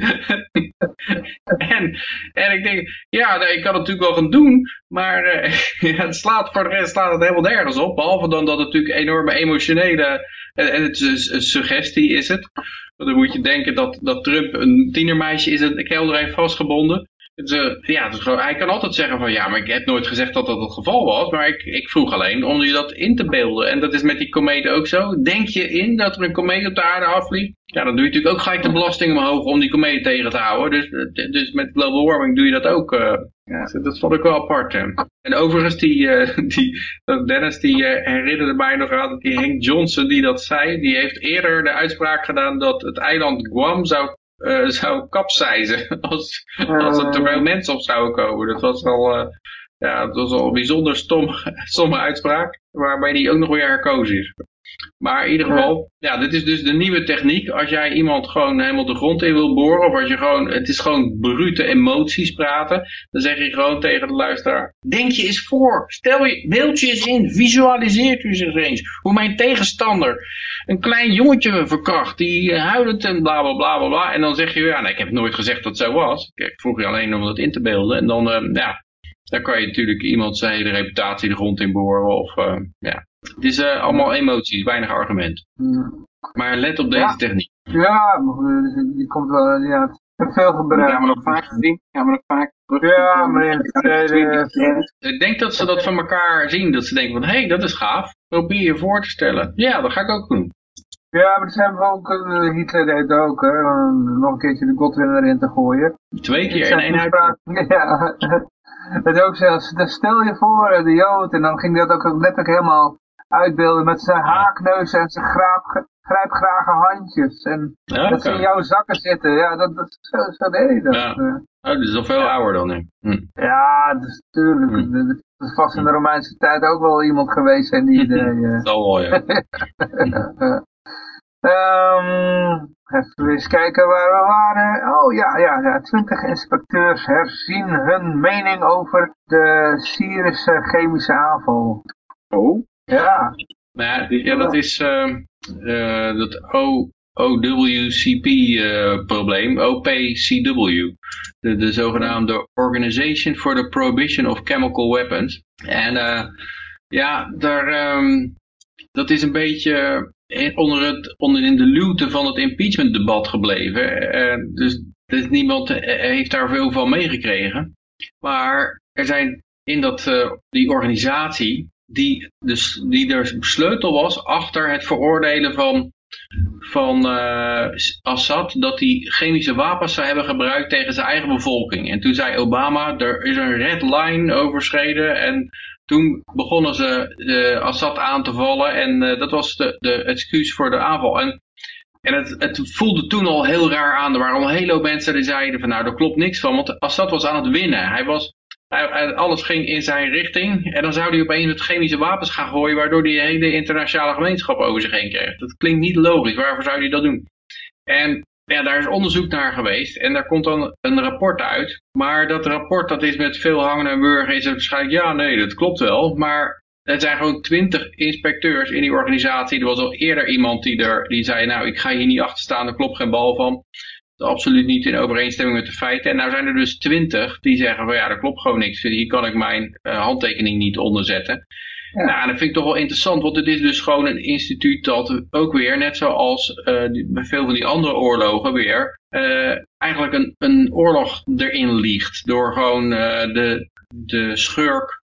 en, en ik denk, ja, nee, ik kan het natuurlijk wel gaan doen, maar eh, het slaat voor de rest slaat het helemaal nergens op. Behalve dan dat het natuurlijk enorme emotionele, en, en het is een suggestie is het. Dan moet je denken dat, dat Trump een tienermeisje is een kelder heeft vastgebonden. Dus, uh, ja, dus hij kan altijd zeggen van ja, maar ik heb nooit gezegd dat dat het geval was. Maar ik, ik vroeg alleen om je dat in te beelden. En dat is met die kometen ook zo. Denk je in dat er een komeet op de aarde afvliegt? Ja, dan doe je natuurlijk ook gelijk de belasting omhoog om die komeet tegen te houden. Dus, dus met global warming doe je dat ook. Uh, ja, dat vond ik wel apart. En overigens, die, uh, die, Dennis die herinnerde mij nog aan die Hank Johnson die dat zei. Die heeft eerder de uitspraak gedaan dat het eiland Guam zou uh, zou kapseizen als, als er te veel mensen op zouden komen. Dat was al, uh, ja, dat was al een bijzonder stom, stomme uitspraak, waarbij die ook nog weer herkozen is. Maar in ieder geval, ja, dit is dus de nieuwe techniek. Als jij iemand gewoon helemaal de grond in wil boren, of als je gewoon, het is gewoon brute emoties praten, dan zeg je gewoon tegen de luisteraar, denk je eens voor, stel je, beeld je eens in, visualiseert u zich eens, hoe mijn tegenstander een klein jongetje verkracht, die huilend en bla bla bla bla en dan zeg je, ja, nee, ik heb nooit gezegd dat het zo was. Ik vroeg je alleen om dat in te beelden, en dan, uh, ja, dan kan je natuurlijk iemand zijn hele reputatie de grond in boren, of, uh, ja, het is uh, allemaal emoties, weinig argument. Maar let op deze ja. techniek. Ja, die komt wel, ja, veel gebruikt. Gaan we nog vaak zien? Gaan we nog vaak terug? Ja, maar in het Ik denk dat ze dat van elkaar zien, dat ze denken van, hé, hey, dat is gaaf. Probeer je voor te stellen. Ja, dat ga ik ook doen. Ja, maar er zijn ook, Hitler deed het ook, hè, om nog een keertje de Godwin erin te gooien. Twee keer in één uit. Ja, het ook zelfs, stel je voor, de Jood, en dan ging dat ook letterlijk helemaal uitbeelden met zijn haakneus en zijn graap, grijpgrage handjes. En dat ze in jouw zakken zitten. Ja, dat, dat, zo, zo deed hij dat. Ja. Ja, Oh, dit is al veel ouder dan nu. Hm. ja dat is natuurlijk. Hm. Dat is vast in de Romeinse tijd ook wel iemand geweest zijn die deed. eh. Dat wel, ja. Ehm, even eens kijken waar we waren. Oh ja, ja, ja. 20 inspecteurs herzien hun mening over de Syrische chemische aanval. Oh, Ja, Maar ja, dat is eh, dat O, OWCP-probleem, OPCW. De, de zogenaamde Organization for the Prohibition of Chemical Weapons. En eh, ja, daar, ehm, dat is een beetje onder, het, onder in de luwte van het impeachment-debat gebleven. Eh, dus, dus niemand eh, heeft daar veel van meegekregen. Maar er zijn in dat, eh, die organisatie, die, dus, die er sleutel was achter het veroordelen van, van eh, Assad, dat hij chemische wapens zou hebben gebruikt tegen zijn eigen bevolking. En toen zei Obama, er is een red line overschreden en toen begonnen ze eh, Assad aan te vallen en eh, dat was de, de excuus voor de aanval. En en het, het voelde toen al heel raar aan. Er waren al een hele mensen die zeiden van nou, daar klopt niks van. Want Assad was aan het winnen. Hij was, hij- alles ging in zijn richting. En dan zou hij opeens met chemische wapens gaan gooien. Waardoor hij de hele internationale gemeenschap over zich heen kreeg. Dat klinkt niet logisch. Waarvoor zou hij dat doen? En ja, daar is onderzoek naar geweest. En daar komt dan een rapport uit. Maar dat rapport dat is met veel hangen en wurgen. Is het waarschijnlijk ja, nee, dat klopt wel. Maar er zijn gewoon twintig inspecteurs in die organisatie. Er was al eerder iemand die, er, die zei, nou ik ga hier niet achter staan, er klopt geen bal van. Dat is absoluut niet in overeenstemming met de feiten. En nou zijn er dus twintig die zeggen van ja, er klopt gewoon niks. Hier kan ik mijn eh, handtekening niet onderzetten. Ja. Nou, dat vind ik toch wel interessant, want het is dus gewoon een instituut dat ook weer, net zoals eh, bij veel van die andere oorlogen weer, eh, eigenlijk een, een oorlog erin liegt. Door gewoon de, de schurk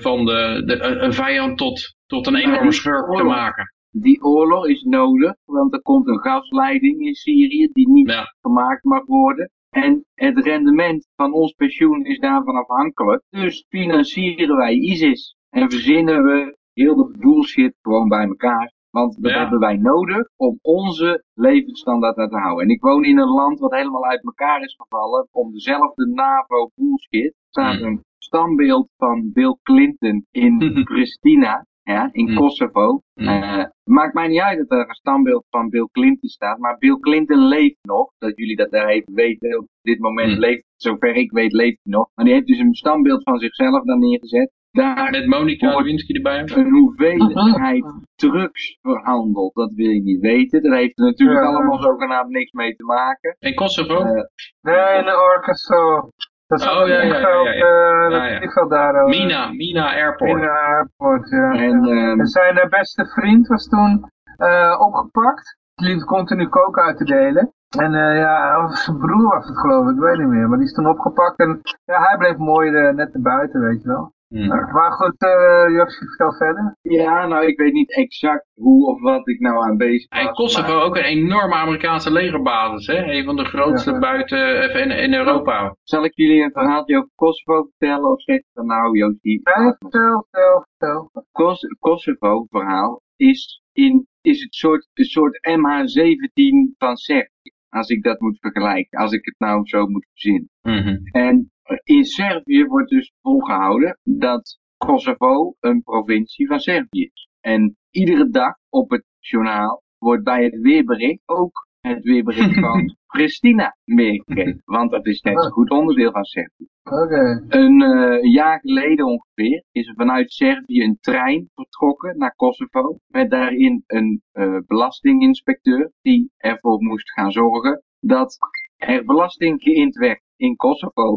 van de, de, een vijand tot, tot een enorme schurk te maken. Die oorlog is nodig, want er komt een gasleiding in Syrië die niet Ja. gemaakt mag worden. En het rendement van ons pensioen is daarvan afhankelijk. Dus financieren wij ISIS en verzinnen we heel de bullshit gewoon bij elkaar. Want dat Ja. hebben wij nodig om onze levensstandaard te houden. En ik woon in een land wat helemaal uit elkaar is gevallen. Om dezelfde NAVO bullshit staat Hmm. een standbeeld van Bill Clinton in Pristina. Ja, in Hmm. Kosovo. Hmm. Eh, maakt mij niet uit dat er een standbeeld van Bill Clinton staat. Maar Bill Clinton leeft nog. Dat jullie dat daar even weten. Op dit moment Hmm. leeft, zover ik weet, leeft hij nog. Maar die heeft dus een standbeeld van zichzelf daar neergezet. daar Met Monica Lewinsky erbij. een hoeveelheid drugs verhandeld, dat wil je niet weten. Daar heeft er natuurlijk Ja. allemaal zogenaamd niks mee te maken. En Kosovo? Eh, Nee, in de Orkeso. Dat is Oh, ja, een ja, ja, vliegveld, ja, ja. eh, Ja, dat ja. vliegveld daar. oh, Mina, Mina Airport. In de airport, ja. en ehm, En zijn eh, beste vriend was toen eh, opgepakt. Die liep continu koken uit te delen. En eh, ja, of zijn broer was het geloof ik, ik weet niet meer. Maar die is toen opgepakt en ja, hij bleef mooi eh, net naar buiten, weet je wel. Hm. Maar goed, eh Joshi, vertel verder. ja, nou, ik weet niet exact hoe of wat ik nou aan bezig was. En Kosovo maar ook een enorme Amerikaanse legerbasis, hè? Een van de grootste Ja. buiten even in, in Europa. Zal ik jullie een verhaaltje over Kosovo vertellen of zeg je dan nou, Josie? Nee, vertel, vertel, vertel. Kos Kosovo-verhaal is, in, is het soort, een soort MH17 van Servië. Als ik dat moet vergelijken, als ik het nou zo moet verzinnen. Mhm. En in Servië wordt dus volgehouden dat Kosovo een provincie van Servië is. En iedere dag op het journaal wordt bij het weerbericht ook het weerbericht van Pristina meegegeven. Want dat is net zo goed onderdeel van Servië. Oké. Een eh, jaar geleden ongeveer is er vanuit Servië een trein vertrokken naar Kosovo. Met daarin een eh, belastinginspecteur die ervoor moest gaan zorgen dat er belasting geïnd werd in Kosovo.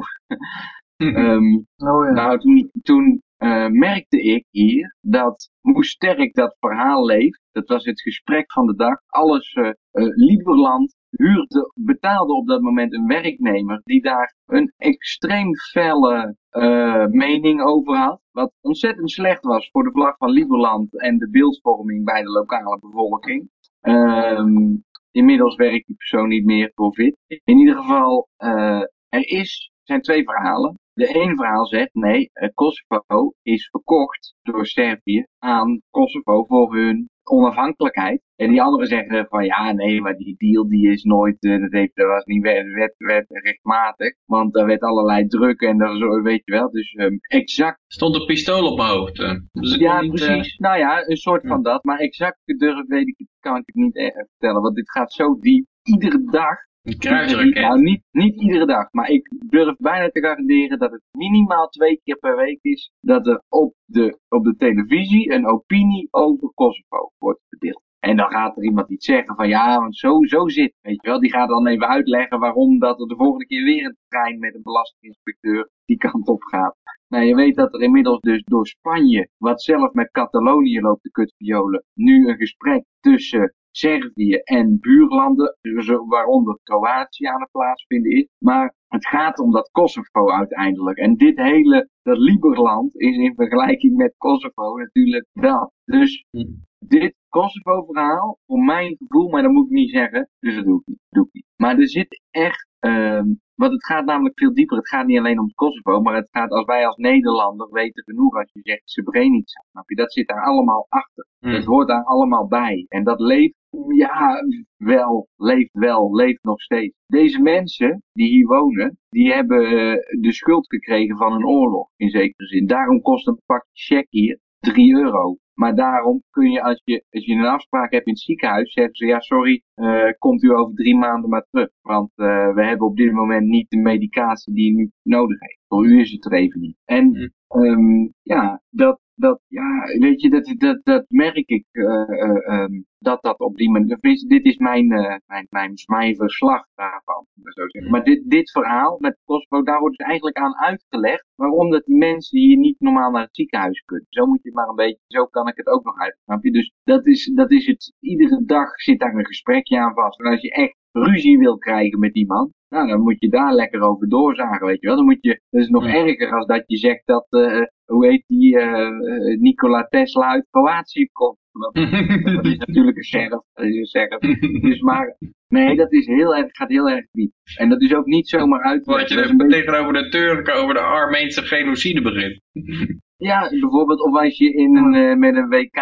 Ehm, Oh ja. nou, toen, toen eh, merkte ik hier dat hoe sterk dat verhaal leeft. Dat was het gesprek van de dag. Alles, eh eh, Lieberland huurde, betaalde op dat moment een werknemer die daar een extreem felle eh, mening over had. Wat ontzettend slecht was voor de vlag van Lieberland en de beeldvorming bij de lokale bevolking. Ehm, inmiddels werkt die persoon niet meer voor. In ieder geval, eh, er is, zijn twee verhalen. De ene verhaal zegt, nee, eh, Kosovo is verkocht door Servië aan Kosovo voor hun onafhankelijkheid. En die anderen zeggen van ja, nee, maar die deal die is nooit, eh, dat, heeft, dat was niet wet, wet, wet, rechtmatig. Want daar werd allerlei druk en dat zo, weet je wel. Dus ehm, exact, Stond een pistool op mijn hoofd. eh. Dus ja niet, precies. Nou ja, een soort van dat. Maar exact durf weet ik, kan ik het niet vertellen. Want dit gaat zo diep. Iedere dag een kruisraket. nou, niet, niet iedere dag, maar ik durf bijna te garanderen dat het minimaal twee keer per week is dat er op de, op de televisie een opinie over Kosovo wordt verdeeld. En dan gaat er iemand iets zeggen van ja, want zo, zo zit, weet je wel. Die gaat dan even uitleggen waarom dat er de volgende keer weer een trein met een belastinginspecteur die kant op gaat. Nou, je weet dat er inmiddels dus door Spanje, wat zelf met Catalonië loopt de kutviolen, nu een gesprek tussen Servië en buurlanden, dus waaronder Kroatië aan het plaatsvinden is. Maar het gaat om dat Kosovo uiteindelijk. En dit hele, dat Liberland is in vergelijking met Kosovo natuurlijk dat. Dus Hm. Dit Kosovo-verhaal, voor mijn gevoel, maar dat moet ik niet zeggen, dus dat doe ik niet. Doe ik niet. Maar er zit echt, ehm want het gaat namelijk veel dieper. Het gaat niet alleen om Kosovo, maar het gaat als wij als Nederlander weten genoeg als je zegt Srebrenica. Snap je? Dat zit daar allemaal achter. Hm. Dat hoort daar allemaal bij. En dat leeft, ja, wel, leeft wel, leeft nog steeds. Deze mensen die hier wonen, die hebben eh, de schuld gekregen van een oorlog, in zekere zin. Daarom kost een pakje check hier 3 euro. Maar daarom kun je als, je, als je een afspraak hebt in het ziekenhuis, zeggen ze, ja sorry, eh, komt u over drie maanden maar terug. Want eh, we hebben op dit moment niet de medicatie die u nu nodig heeft. Voor u is het er even niet. En Hm. ehm, ja, dat, dat, ja, weet je, dat, dat, dat merk ik, eh, ehm, dat dat op die manier, dit is mijn, eh, mijn, mijn, mijn verslag daarvan, zo zeggen. Maar dit, dit verhaal met Kosovo, daar wordt dus eigenlijk aan uitgelegd waarom dat die mensen hier niet normaal naar het ziekenhuis kunnen. Zo moet je maar een beetje, zo kan ik het ook nog uit, snap je? Dus dat is, dat is het, iedere dag zit daar een gesprekje aan vast. En als je echt ruzie wil krijgen met iemand, nou, dan moet je daar lekker over doorzagen, weet je wel. Dan moet je, dat is nog Ja. erger als dat je zegt dat, eh, hoe heet die, eh, eh, Nikola Tesla uit Kroatië komt. Dat is natuurlijk een sheriff. Dat is een sheriff. Dus maar, nee, dat is heel erg, gaat heel erg diep. En dat is ook niet zomaar uit. Wat je een beetje- tegenover de Turken over de Armeense genocide begint. Ja, bijvoorbeeld, of als je in een, eh, met een WK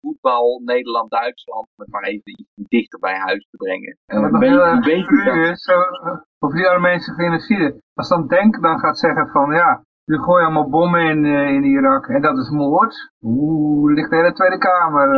voetbal Nederland-Duitsland, om het maar even iets dichter bij huis te brengen. Eh, Wat nog weet- heel erg weet je cru dat? is, zo, over die Armeense genocide. Als dan Denk dan gaat zeggen van ja, jullie gooien allemaal bommen in, eh, in Irak en dat is moord. Oeh, ligt de hele Tweede Kamer.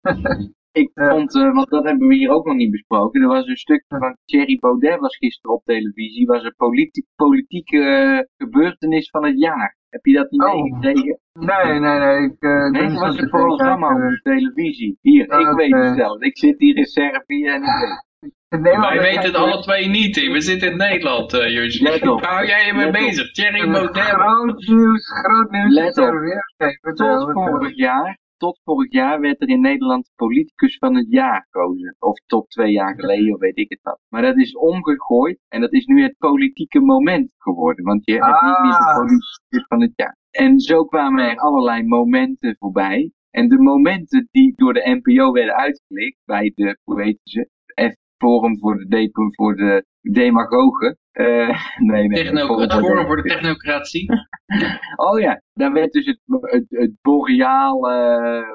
eh. Ik vond, uh, want dat hebben we hier ook nog niet besproken. Er was een stuk van Thierry Baudet was gisteren op televisie. Was een politi politieke uh, gebeurtenis van het jaar. Heb je dat niet oh. meegekregen? Nee, nee, nee. Ik, uh, nee, het was een programma op televisie. Hier, ik weet het zelf. Ik zit hier in Servië en ik weet wij weten het alle twee niet. We zitten in Nederland, uh, Jurgen. Hou jij je mee bezig? Thierry Baudet. Groot nieuws, groot nieuws. Let op. Tot vorig jaar tot vorig jaar werd er in Nederland politicus van het jaar gekozen. Of tot twee jaar geleden, of weet ik het wat. Maar dat is omgegooid en dat is nu het politieke moment geworden. Want je hebt niet meer de ah. politicus van het jaar. En zo kwamen er allerlei momenten voorbij. En de momenten die door de NPO werden uitgelicht bij de, hoe weten ze, Forum voor de, voor de demagogen. Uh, nee, nee, Techno het Forum voor de Technocratie. oh ja, daar werd dus het, het, het boreaal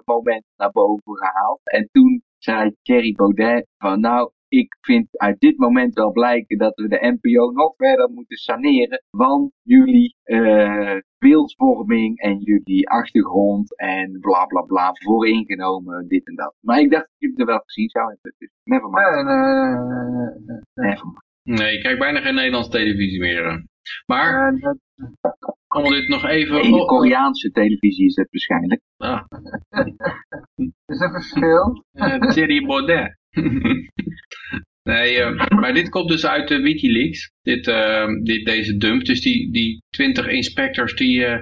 moment naar boven gehaald. En toen zei Thierry Baudet van nou, ik vind uit dit moment wel blijken dat we de NPO nog verder moeten saneren. Want jullie uh, beeldvorming en jullie achtergrond en bla bla bla vooringenomen, dit en dat. Maar ik dacht dat jullie het er wel gezien zou hebben. Dus never mind. Nee, ik kijk bijna geen Nederlandse televisie meer. Maar, om dit nog even... In de Koreaanse televisie is het waarschijnlijk. Ah. is er verschil? Uh, Thierry Baudet. nee, uh, maar dit komt dus uit de Wikileaks, dit, dit, deze dump. Dus die, die 20 inspectors die, uh,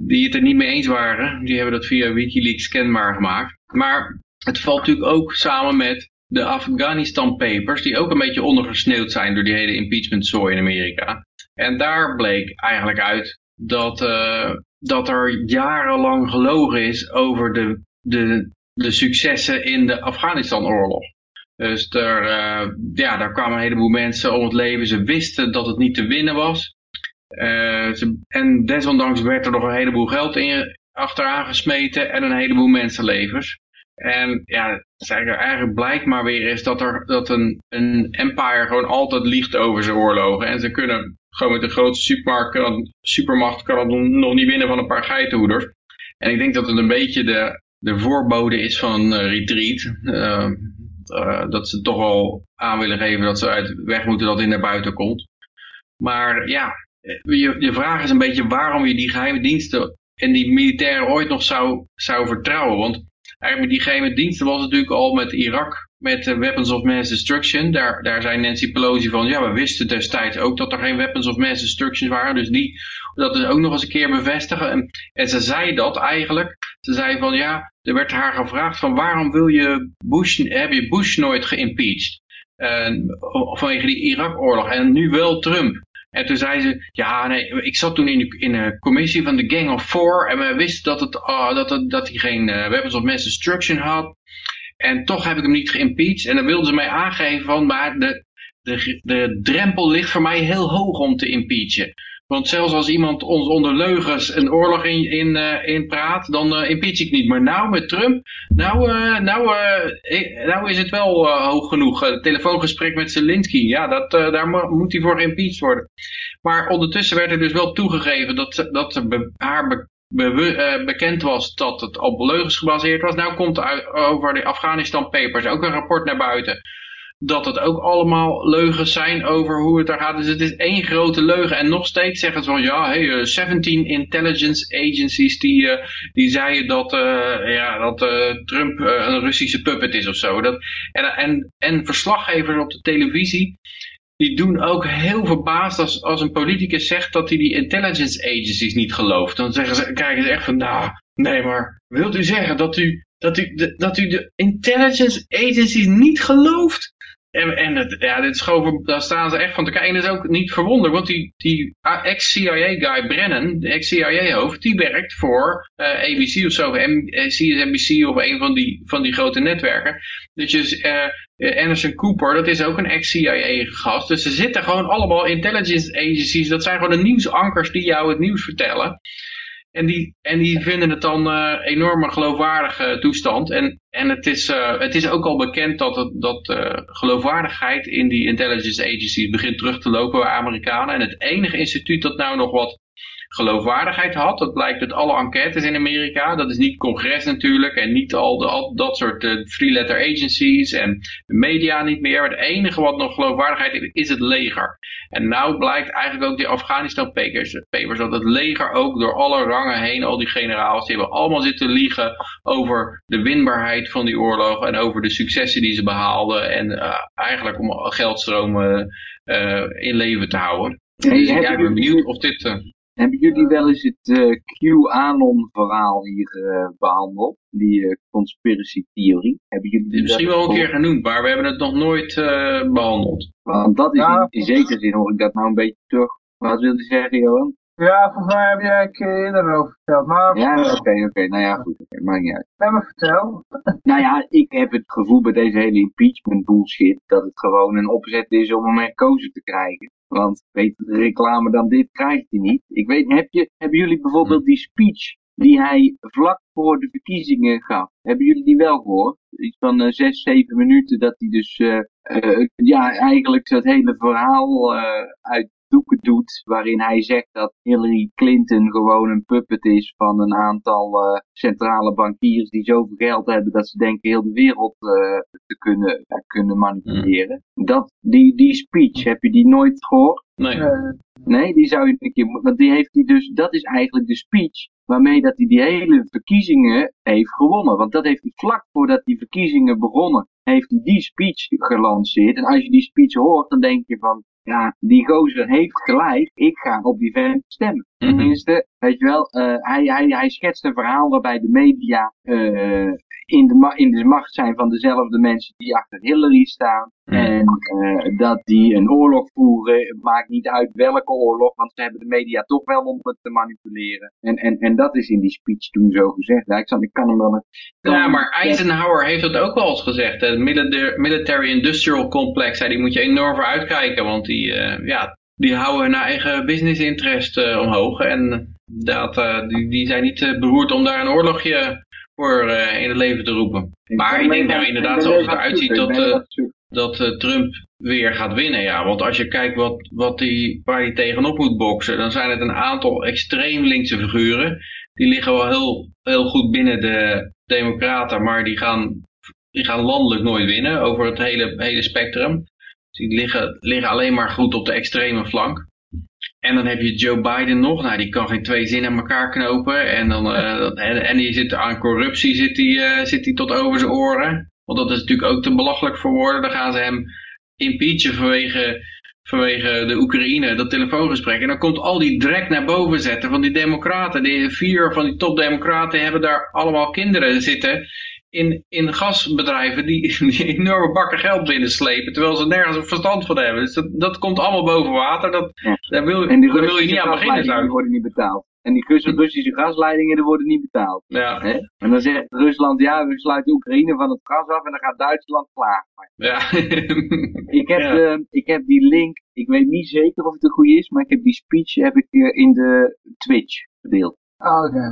die het er niet mee eens waren, die hebben dat via Wikileaks kenbaar gemaakt. Maar het valt natuurlijk ook samen met de Afghanistan Papers, die ook een beetje ondergesneeuwd zijn door die hele impeachment zooi in Amerika. En daar bleek eigenlijk uit dat, dat er jarenlang gelogen is over de, de, de successen in de Afghanistan-oorlog. Dus er, uh, ja, daar kwamen een heleboel mensen om het leven. Ze wisten dat het niet te winnen was. Uh, ze, en desondanks werd er nog een heleboel geld in, achteraan gesmeten en een heleboel mensenlevens. En ja, eigenlijk blijkt maar weer is dat, er, dat een, een empire gewoon altijd liegt over zijn oorlogen. En ze kunnen gewoon met de grootste supermarkt, supermacht kan het nog niet winnen van een paar geitenhoeders. En ik denk dat het een beetje de, de voorbode is van een uh, retreat. Uh, uh, dat ze toch wel aan willen geven dat ze uit weg moeten dat het naar buiten komt. Maar ja, je, vraag is een beetje waarom je die geheime diensten en die militairen ooit nog zou, zou vertrouwen. Want eigenlijk die geheime diensten was natuurlijk al met Irak met uh, Weapons of Mass Destruction. Daar, daar zei Nancy Pelosi van, ja, we wisten destijds ook dat er geen Weapons of Mass Destruction waren. Dus die, dat is ook nog eens een keer bevestigen. En, en ze zei dat eigenlijk. Ze zei van, ja, er werd haar gevraagd van, waarom wil je Bush, heb je Bush nooit geïmpeached? Uh, vanwege die Irak-oorlog. En nu wel Trump. En toen zei ze, ja nee, ik zat toen in de, in de commissie van de Gang of Four en we wisten dat, uh, dat, het, dat hij geen uh, weapons of mass destruction had. En toch heb ik hem niet geïmpeached. En dan wilden ze mij aangeven van, maar de, de, de drempel ligt voor mij heel hoog om te impeachen. Want zelfs als iemand ons onder leugens een oorlog in, in, uh, in praat, dan uh, impeach ik niet. Maar nou met Trump, nou, uh, nou, nou is het wel hoog genoeg. Het telefoongesprek met Zelensky, ja, dat, daar moet hij voor geïmpeached worden. Maar ondertussen werd er dus wel toegegeven dat, dat haar be bekend was dat het op leugens gebaseerd was. Nou komt er over de Afghanistan Papers ook een rapport naar buiten dat het ook allemaal leugens zijn over hoe het daar gaat. Dus het is één grote leugen. En nog steeds zeggen ze van ja, hey, 17 eh, intelligence agencies die, uh, die zeiden dat, uh, ja, dat Trump een Russische puppet is of zo. Dat, en, en, en verslaggevers op de televisie, die doen ook heel verbaasd als, als een politicus zegt dat hij die intelligence agencies niet gelooft. Dan zeggen ze, kijken ze echt van, nou, nee maar, wilt u zeggen dat u, dat u, dat u de intelligence agencies niet gelooft? En, en ja, dit is daar staan ze echt van te kijken. En dat is ook niet verwonder, want die, die ex-CIA-guy Brennan, de ex-CIA-hoofd, die werkt voor eh, ABC of zo, CSNBC of een van die, van die grote netwerken. Dus je, uh, Anderson Cooper, dat is ook een ex-CIA-gast. Dus ze zitten gewoon allemaal intelligence agencies. Dat zijn gewoon de nieuwsankers die jou het nieuws vertellen. En die, en die vinden het dan uh, enorme geloofwaardige toestand. En, en het, is, uh, het is ook al bekend dat, het, geloofwaardigheid in die intelligence agencies begint terug te lopen bij Amerikanen. En het enige instituut dat nou nog wat geloofwaardigheid had. Dat blijkt uit alle enquêtes in Amerika. Dat is niet congres natuurlijk en niet al, de, al dat soort uh, three-letter agencies en media niet meer. Maar het enige wat nog geloofwaardigheid heeft is het leger. En nou blijkt eigenlijk ook die Afghanistan papers, papers dat het leger ook door alle rangen heen, al die generaals, die hebben allemaal zitten liegen over de winbaarheid van die oorlog en over de successen die ze behaalden en uh, eigenlijk om geldstromen uh, in leven te houden. Dus ik ben benieuwd of dit... Hebben jullie wel eens het uh, QAnon verhaal hier uh, behandeld? Die uh, conspiracy theorie? Hebben jullie die misschien wel een keer genoemd, maar we hebben het nog nooit behandeld. Want dat is ja. in, in zekere zin hoor ik dat nou een beetje terug. Wat wil je zeggen, Johan? Ja, volgens mij heb jij een keer eerder over verteld. Maar ja, oké, oké. Okay. Nou ja, goed. Okay. Maakt niet uit. Ja, maar vertel. Nou ja, ik heb het gevoel bij deze hele impeachment bullshit dat het gewoon een opzet is om hem herkozen te krijgen. Want weet reclame dan dit krijgt hij niet. Ik weet, heb je, hebben jullie bijvoorbeeld die speech die hij vlak voor de verkiezingen gaf? Hebben jullie die wel gehoord? Iets van uh, zes, zeven minuten dat hij dus uh, uh, ja, eigenlijk dat hele verhaal uit doeken doet, waarin hij zegt dat Hillary Clinton gewoon een puppet is van een aantal uh, centrale bankiers die zoveel geld hebben dat ze denken heel de wereld uh, te kunnen, uh, kunnen manipuleren. Mm. Dat, die, die speech, heb je die nooit gehoord? Nee. Nee, die zou je een keer, want die heeft hij dus, dat is eigenlijk de speech waarmee dat hij die hele verkiezingen heeft gewonnen. Want dat heeft hij vlak voordat die verkiezingen begonnen, heeft hij die speech gelanceerd. En als je die speech hoort, dan denk je van, ja, die gozer heeft gelijk, ik ga op die vent stemmen. Mhm. Tenminste, weet je wel, uh, hij, hij, hij schetst een verhaal waarbij de media uh, in, de ma in de macht zijn van dezelfde mensen die achter Hillary staan. Mhm. En uh, dat die een oorlog voeren, maakt niet uit welke oorlog, want ze hebben de media toch wel om het te manipuleren. En, en, en dat is in die speech toen zo gezegd. Ik, kan hem wel... Een, ja, maar Eisenhower heeft dat ook wel eens gezegd. Het Military Industrial Complex, die moet je enorm voor uitkijken, want die, uh, ja, die houden hun eigen business interest uh, omhoog. En dat, die, die zijn niet beroerd om daar een oorlogje voor in het leven te roepen. Maar ik denk nou inderdaad zoals het eruit ziet dat, dat Trump weer gaat winnen. Ja. Want als je kijkt wat, wat die, waar hij tegenop moet boksen, dan zijn het een aantal extreem linkse figuren. Die liggen wel heel, heel goed binnen de democraten, maar die gaan, die gaan landelijk nooit winnen over het hele, hele spectrum. Die liggen, liggen alleen maar goed op de extreme flank. En dan heb je Joe Biden nog. Nou, die kan geen twee zinnen aan elkaar knopen. En, dan, uh, en, en die zit aan corruptie zit die, uh, zit die tot over zijn oren. Want dat is natuurlijk ook te belachelijk voor woorden. Dan gaan ze hem impeachen vanwege, vanwege de Oekraïne, dat telefoongesprek. En dan komt al die drek naar boven zetten van die democraten. Die vier van die topdemocraten hebben daar allemaal kinderen zitten in, in gasbedrijven die, die enorme bakken geld binnenslepen, terwijl ze nergens een verstand van hebben. Dus dat, dat komt allemaal boven water. Dat, ja. daar, wil, en die daar wil je niet aan beginnen. Die worden niet betaald. En die Russische gasleidingen die worden niet betaald. Ja. Hè? En dan zegt Rusland, ja, we sluiten Oekraïne van het gas af en dan gaat Duitsland klagen. Ja. ik, heb, Ja. uh, ik heb die link, ik weet niet zeker of het een goede is, maar ik heb die speech heb ik, uh, in de Twitch gedeeld. Oh, oké.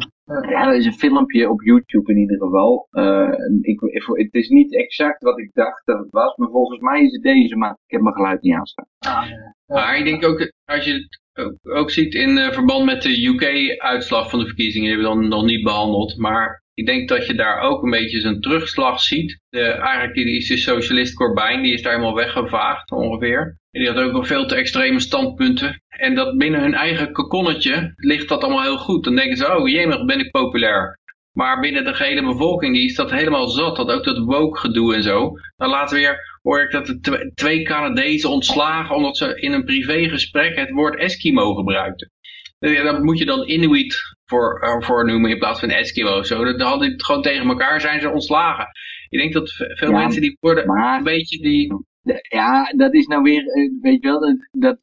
Ja, dat is een filmpje op YouTube in ieder geval. Uh, ik, het is niet exact wat ik dacht dat het was, maar volgens mij is het deze, maar ik heb mijn geluid niet aanstaan. Ah, ja. Maar ik denk ook, als je het ook, ook ziet in uh, verband met de UK-uitslag van de verkiezingen, die hebben we dan nog niet behandeld, maar ik denk dat je daar ook een beetje zijn terugslag ziet. De, eigenlijk is de socialist Corbijn, die is daar helemaal weggevaagd ongeveer. En die had ook nog veel te extreme standpunten. En dat binnen hun eigen kokonnetje ligt dat allemaal heel goed. Dan denken ze, oh jemig, ben ik populair. Maar binnen de gehele bevolking die is dat helemaal zat. Dat ook dat woke gedoe en zo. Dan later weer hoor ik dat de twee Canadezen ontslagen omdat ze in een privégesprek het woord Eskimo gebruikten. Dat moet je dan Inuit voor, uh, voor noemen in plaats van Eskimo. Zo, dat hadden het gewoon tegen elkaar zijn ze ontslagen. Ik denk dat veel ja, mensen die worden maar, een beetje die... Ja, dat is nou weer, weet je wel, dat, dat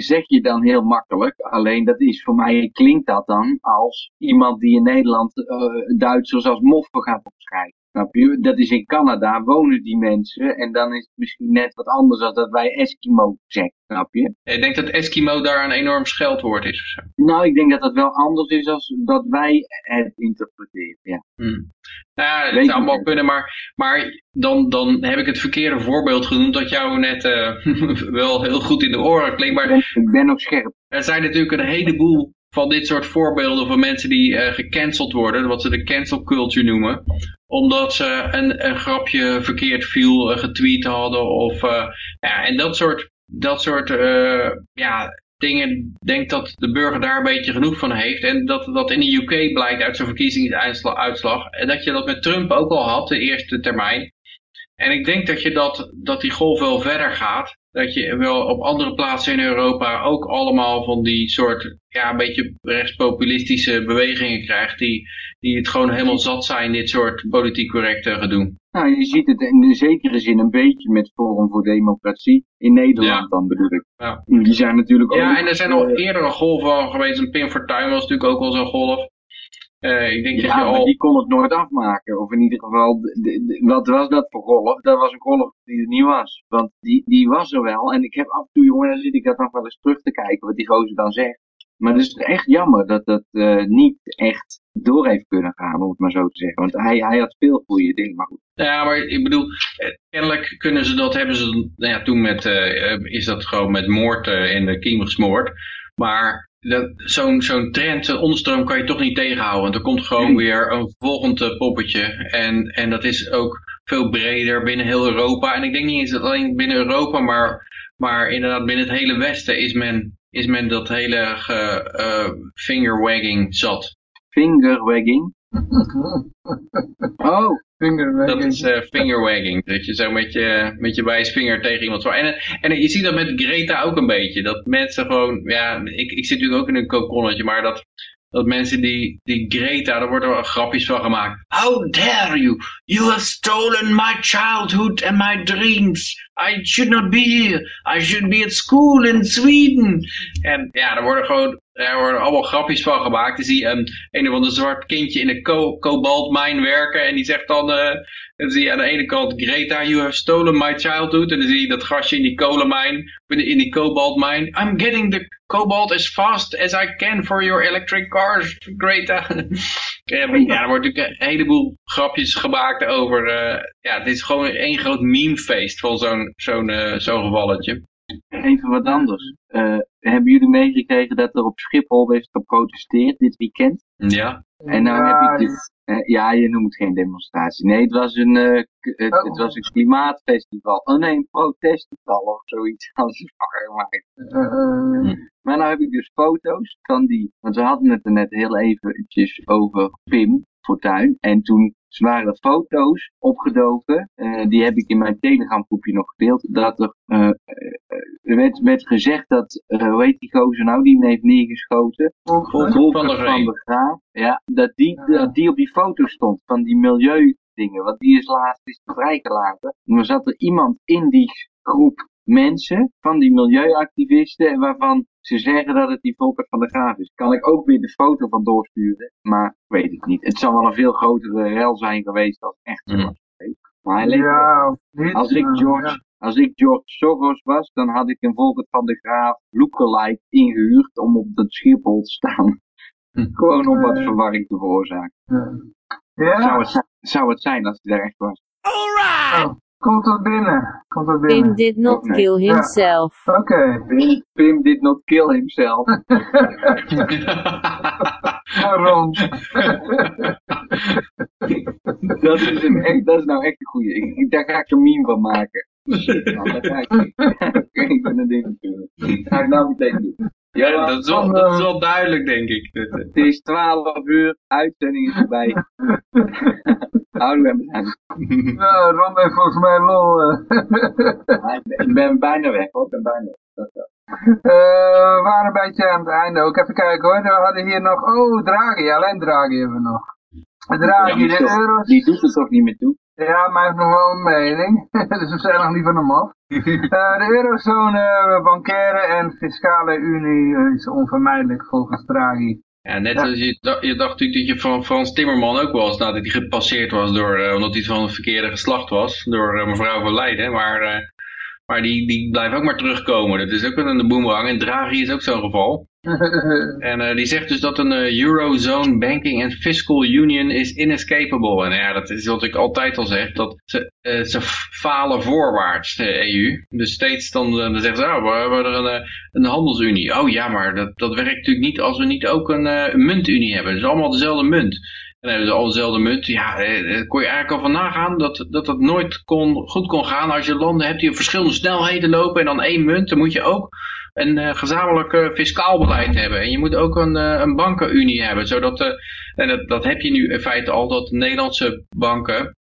zeg je dan heel makkelijk. Alleen dat is voor mij, klinkt dat dan als iemand die in Nederland uh, Duitsers als moffen gaat opschrijven. Snap je? Dat is in Canada, wonen die mensen. En dan is het misschien net wat anders dan dat wij Eskimo zeggen. Snap je? Ik denk dat Eskimo daar een enorm scheldwoord is of zo. Nou, ik denk dat dat wel anders is dan dat wij het interpreteren. Ja. Hmm. Nou ja, dat zou allemaal kunnen, maar, maar dan, dan heb ik het verkeerde voorbeeld genoemd dat jou net uh, wel heel goed in de oren klinkt. Maar ik ben, nog scherp. Er zijn natuurlijk een heleboel van dit soort voorbeelden van mensen die uh, gecanceld worden, wat ze de cancel culture noemen, omdat ze een, een grapje verkeerd viel, uh, getweet hadden of ja, en dat soort, dat soort ja, dingen, denk dat de burger daar een beetje genoeg van heeft en dat dat in de UK blijkt uit zo'n verkiezingsuitslag en dat je dat met Trump ook al had, de eerste termijn. En ik denk dat, je dat, dat die golf wel verder gaat dat je wel op andere plaatsen in Europa ook allemaal van die soort, ja, een beetje rechtspopulistische bewegingen krijgt, die, die het gewoon helemaal zat zijn, dit soort politiek correcte gedoe. Nou, je ziet het in zekere zin een beetje met Forum voor Democratie in Nederland dan bedoel ik. Ja. Die zijn natuurlijk ook... Ja, en er zijn nog uh, eerdere golven al geweest. Pim Fortuyn was natuurlijk ook al zo'n golf. Uh, ik denk ja, dat je al... die kon het nooit afmaken. Of in ieder geval, wat was dat voor golf? Dat was een golf die er niet was. Want die, die was er wel. En ik heb af en toe, jongen, dan zit ik dat nog wel eens terug te kijken, wat die gozer dan zegt. Maar het is echt jammer dat dat uh, niet echt door heeft kunnen gaan, om het maar zo te zeggen. Want hij, hij had veel goede dingen, maar goed. Ja, maar ik bedoel, eh, kennelijk kunnen ze dat, hebben ze, nou ja, toen met, uh, is dat gewoon met moord in de kiem gesmoord. Maar zo'n zo'n trend, een onderstroom kan je toch niet tegenhouden. Want er komt gewoon weer een volgend eh, poppetje. En, en dat is ook veel breder binnen heel Europa. En ik denk niet eens alleen binnen Europa, maar, maar inderdaad binnen het hele Westen is men, is men dat hele uh, fingerwagging zat. Fingerwagging? oh, dat is uh, fingerwagging. Dat je zo met je, met je wijsvinger tegen iemand zo. En, en je ziet dat met Greta ook een beetje. Dat mensen gewoon, ja, ik, ik zit natuurlijk ook in een kokonnetje, maar dat, dat mensen die, die Greta, daar worden wel grapjes van gemaakt. How dare you? You have stolen my childhood and my dreams. I should not be here. I should be at school in Sweden. En ja, er worden gewoon er worden allemaal grapjes van gemaakt. Dan zie je een, een of ander zwart kindje in een ko kobaltmijn werken. En die zegt dan, uh, dan zie je aan de ene kant Greta, you have stolen my childhood. En dan zie je dat gastje in die kolenmijn, in die kobaltmijn. I'm getting the cobalt as fast as I can for your electric cars, Greta. ja, er wordt natuurlijk een heleboel grapjes gemaakt over, uh, ja, dit is gewoon één groot memefeest van zo'n zo'n uh, zo'n gevalletje. Even wat anders. Uh, hebben jullie meegekregen dat er op Schiphol is geprotesteerd dit weekend? Ja. En nou heb ik dus, uh, ja, je noemt het geen demonstratie. Nee, het was een, uh, het, oh. het, was een klimaatfestival. Oh nee, een protestfestival of zoiets gemaakt. Maar nou heb ik dus foto's van die, want we hadden het er net heel eventjes over Pim Fortuyn. En toen zware foto's opgedoken. Uh, die heb ik in mijn Telegram groepje nog gedeeld. Dat er uh, werd, werd gezegd dat, hoe heet die gozer nou, die me heeft neergeschoten? Volker van, de van de Graaf. Ja, dat die, dat die op die foto stond van die milieudingen. Want die is laatst is vrijgelaten. Maar zat er iemand in die groep mensen van die milieuactivisten waarvan ze zeggen dat het die Volkert van der Graaf is. Kan ik ook weer de foto van doorsturen, maar weet ik niet. Het zal wel een veel grotere rel zijn geweest dan echt zo mm. Maar hij leeft ja, als, ik George, als ik George Soros was, dan had ik een Volkert van der Graaf lookalike ingehuurd om op dat Schiphol te staan. Hm. Gewoon om wat verwarring te veroorzaken. Ja. Zou, het, zou het zijn als hij daar echt was. Alright! Oh. Komt dat binnen. Komt dat binnen. Pim did not okay. kill himself. Ja. Oké. Okay. Pim, Pim did not kill himself. Waarom? dat, is een echt, dat is nou echt een goeie. Ik, daar ga ik een meme van maken. Man, daar ga ik, ik ben een ding. Dat ga ik nou meteen doen. Ja, dat, is wel, dat is wel duidelijk, denk ik. Het is 12 uur, uitzending is voorbij. Houden we hem aan. Nou, Ron heeft volgens mij lol. Eh. ik ben bijna weg, hoor. Ik ben bijna weg. Uh, we waren een beetje aan het einde ook. Even kijken hoor. We hadden hier nog... Oh, Draghi. Alleen Draghi hebben we nog. Draghi, de euro's. Die doet er toch niet meer toe? Ja, maar hij heeft nog wel een mening. dus we zijn nog niet van hem af. uh, de eurozone, bankaire en fiscale unie is onvermijdelijk volgens Draghi. Ja, net als je, je dacht natuurlijk dat je van Frans Timmerman ook was, nadat hij gepasseerd was door, uh, omdat hij van het verkeerde geslacht was, door uh, mevrouw van Leiden. Maar, maar die, die blijft ook maar terugkomen. Dat is ook een boemerang. En Draghi is ook zo'n geval. En uh, die zegt dus dat een uh, Eurozone Banking and Fiscal Union is inescapable. En ja, dat is wat ik altijd al zeg, dat ze, uh, ze falen voorwaarts, de EU. Dus steeds dan, dan zeggen ze, oh, we hebben er een, een handelsunie. Oh ja, maar dat, dat werkt natuurlijk niet als we niet ook een, muntunie hebben. Het is allemaal dezelfde munt. En hebben ze al dezelfde munt. Ja, daar kon je eigenlijk al van nagaan dat, dat dat nooit kon, goed kon gaan als je landen hebt die op verschillende snelheden lopen en dan één munt. Dan moet je ook een uh, gezamenlijk uh, fiscaal beleid hebben. En je moet ook een, uh, een bankenunie hebben. Zodat, en dat, dat heb je nu in feite al, dat Nederlandse banken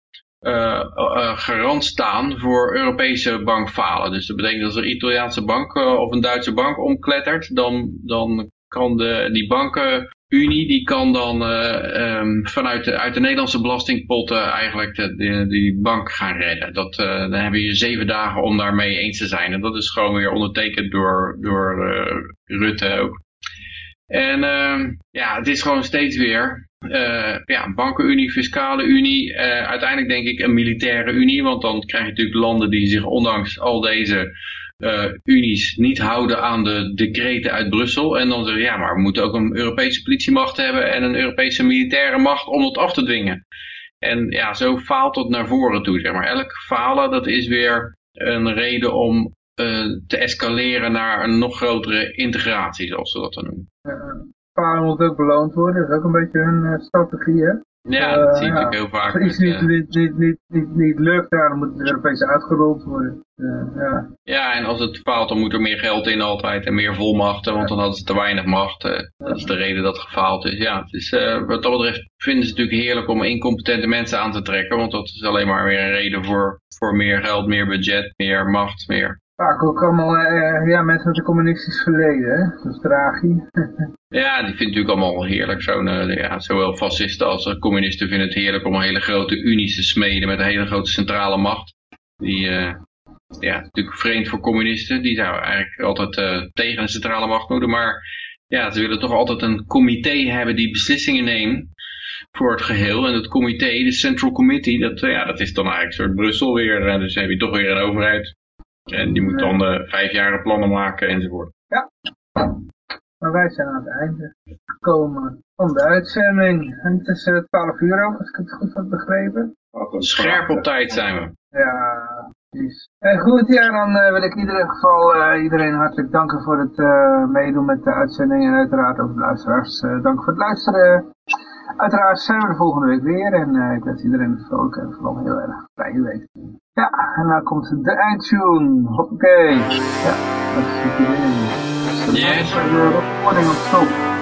garant staan voor Europese bankfalen. Dus dat betekent dat als een Italiaanse bank of een Duitse bank omklettert, dan, dan kan de, die banken Unie die kan dan uh, um, vanuit de, uit de Nederlandse belastingpotten eigenlijk de, die bank gaan redden. Dat, uh, dan hebben je zeven dagen om daarmee eens te zijn. En dat is gewoon weer ondertekend door, door uh, Rutte ook. En ja, het is gewoon steeds weer ja, bankenunie, fiscale unie. uiteindelijk denk ik een militaire unie. Want dan krijg je natuurlijk landen die zich ondanks al deze uh, unies niet houden aan de decreten uit Brussel. En dan zeggen ja, maar we moeten ook een Europese politiemacht hebben en een Europese militaire macht om dat af te dwingen. En ja, zo faalt dat naar voren toe. Zeg maar. Elk falen, dat is weer een reden om uh, te escaleren naar een nog grotere integratie, zoals ze dat dan noemen. Uh, falen moet ook beloond worden, dat is ook een beetje hun strategie, hè? Ja, dat zie je natuurlijk heel vaak. Als iets niet, niet, niet, niet, niet, niet lukt, dan moet het Europees uitgerold worden. ja. ja, en als het faalt, dan moet er meer geld in altijd en meer volmachten, want dan hadden ze te weinig macht. Dat is de reden dat het gefaald is. Ja, het is, uh, wat dat betreft vinden ze het natuurlijk heerlijk om incompetente mensen aan te trekken, want dat is alleen maar weer een reden voor, voor meer geld, meer budget, meer macht, meer Vaak ook allemaal uh, ja, mensen met een communistisch verleden, hè? Dat is tragisch. ja, die vindt natuurlijk allemaal heerlijk. Zo'n, uh, ja, zowel fascisten als communisten vinden het heerlijk om een hele grote unies te smeden met een hele grote centrale macht. Die, uh, ja, natuurlijk vreemd voor communisten. Die zouden eigenlijk altijd tegen een centrale macht moeten. Maar ja, ze willen toch altijd een comité hebben die beslissingen neemt voor het geheel. En het comité, de Central Committee, dat, ja, dat is dan eigenlijk een soort Brussel weer. En dus heb je toch weer een overheid en die moet dan uh, vijf jaren plannen maken enzovoort. Ja. Maar wij zijn aan het einde gekomen van de uitzending. En het is uh, 12 uur over, als ik het goed heb begrepen. Scherp op tijd zijn we. Ja, precies. En goed, ja, dan uh, wil ik in ieder geval uh, iedereen hartelijk danken voor het meedoen met de uitzending. En uiteraard ook de luisteraars. dank voor het luisteren. Uiteraard zijn we de volgende week weer. En ik wens iedereen vrolijk en vooral heel erg fijne week. Ja, en dan komt de eindtune. Hoppakee. Ja, dat zit hierin. Yes. De recording op stop.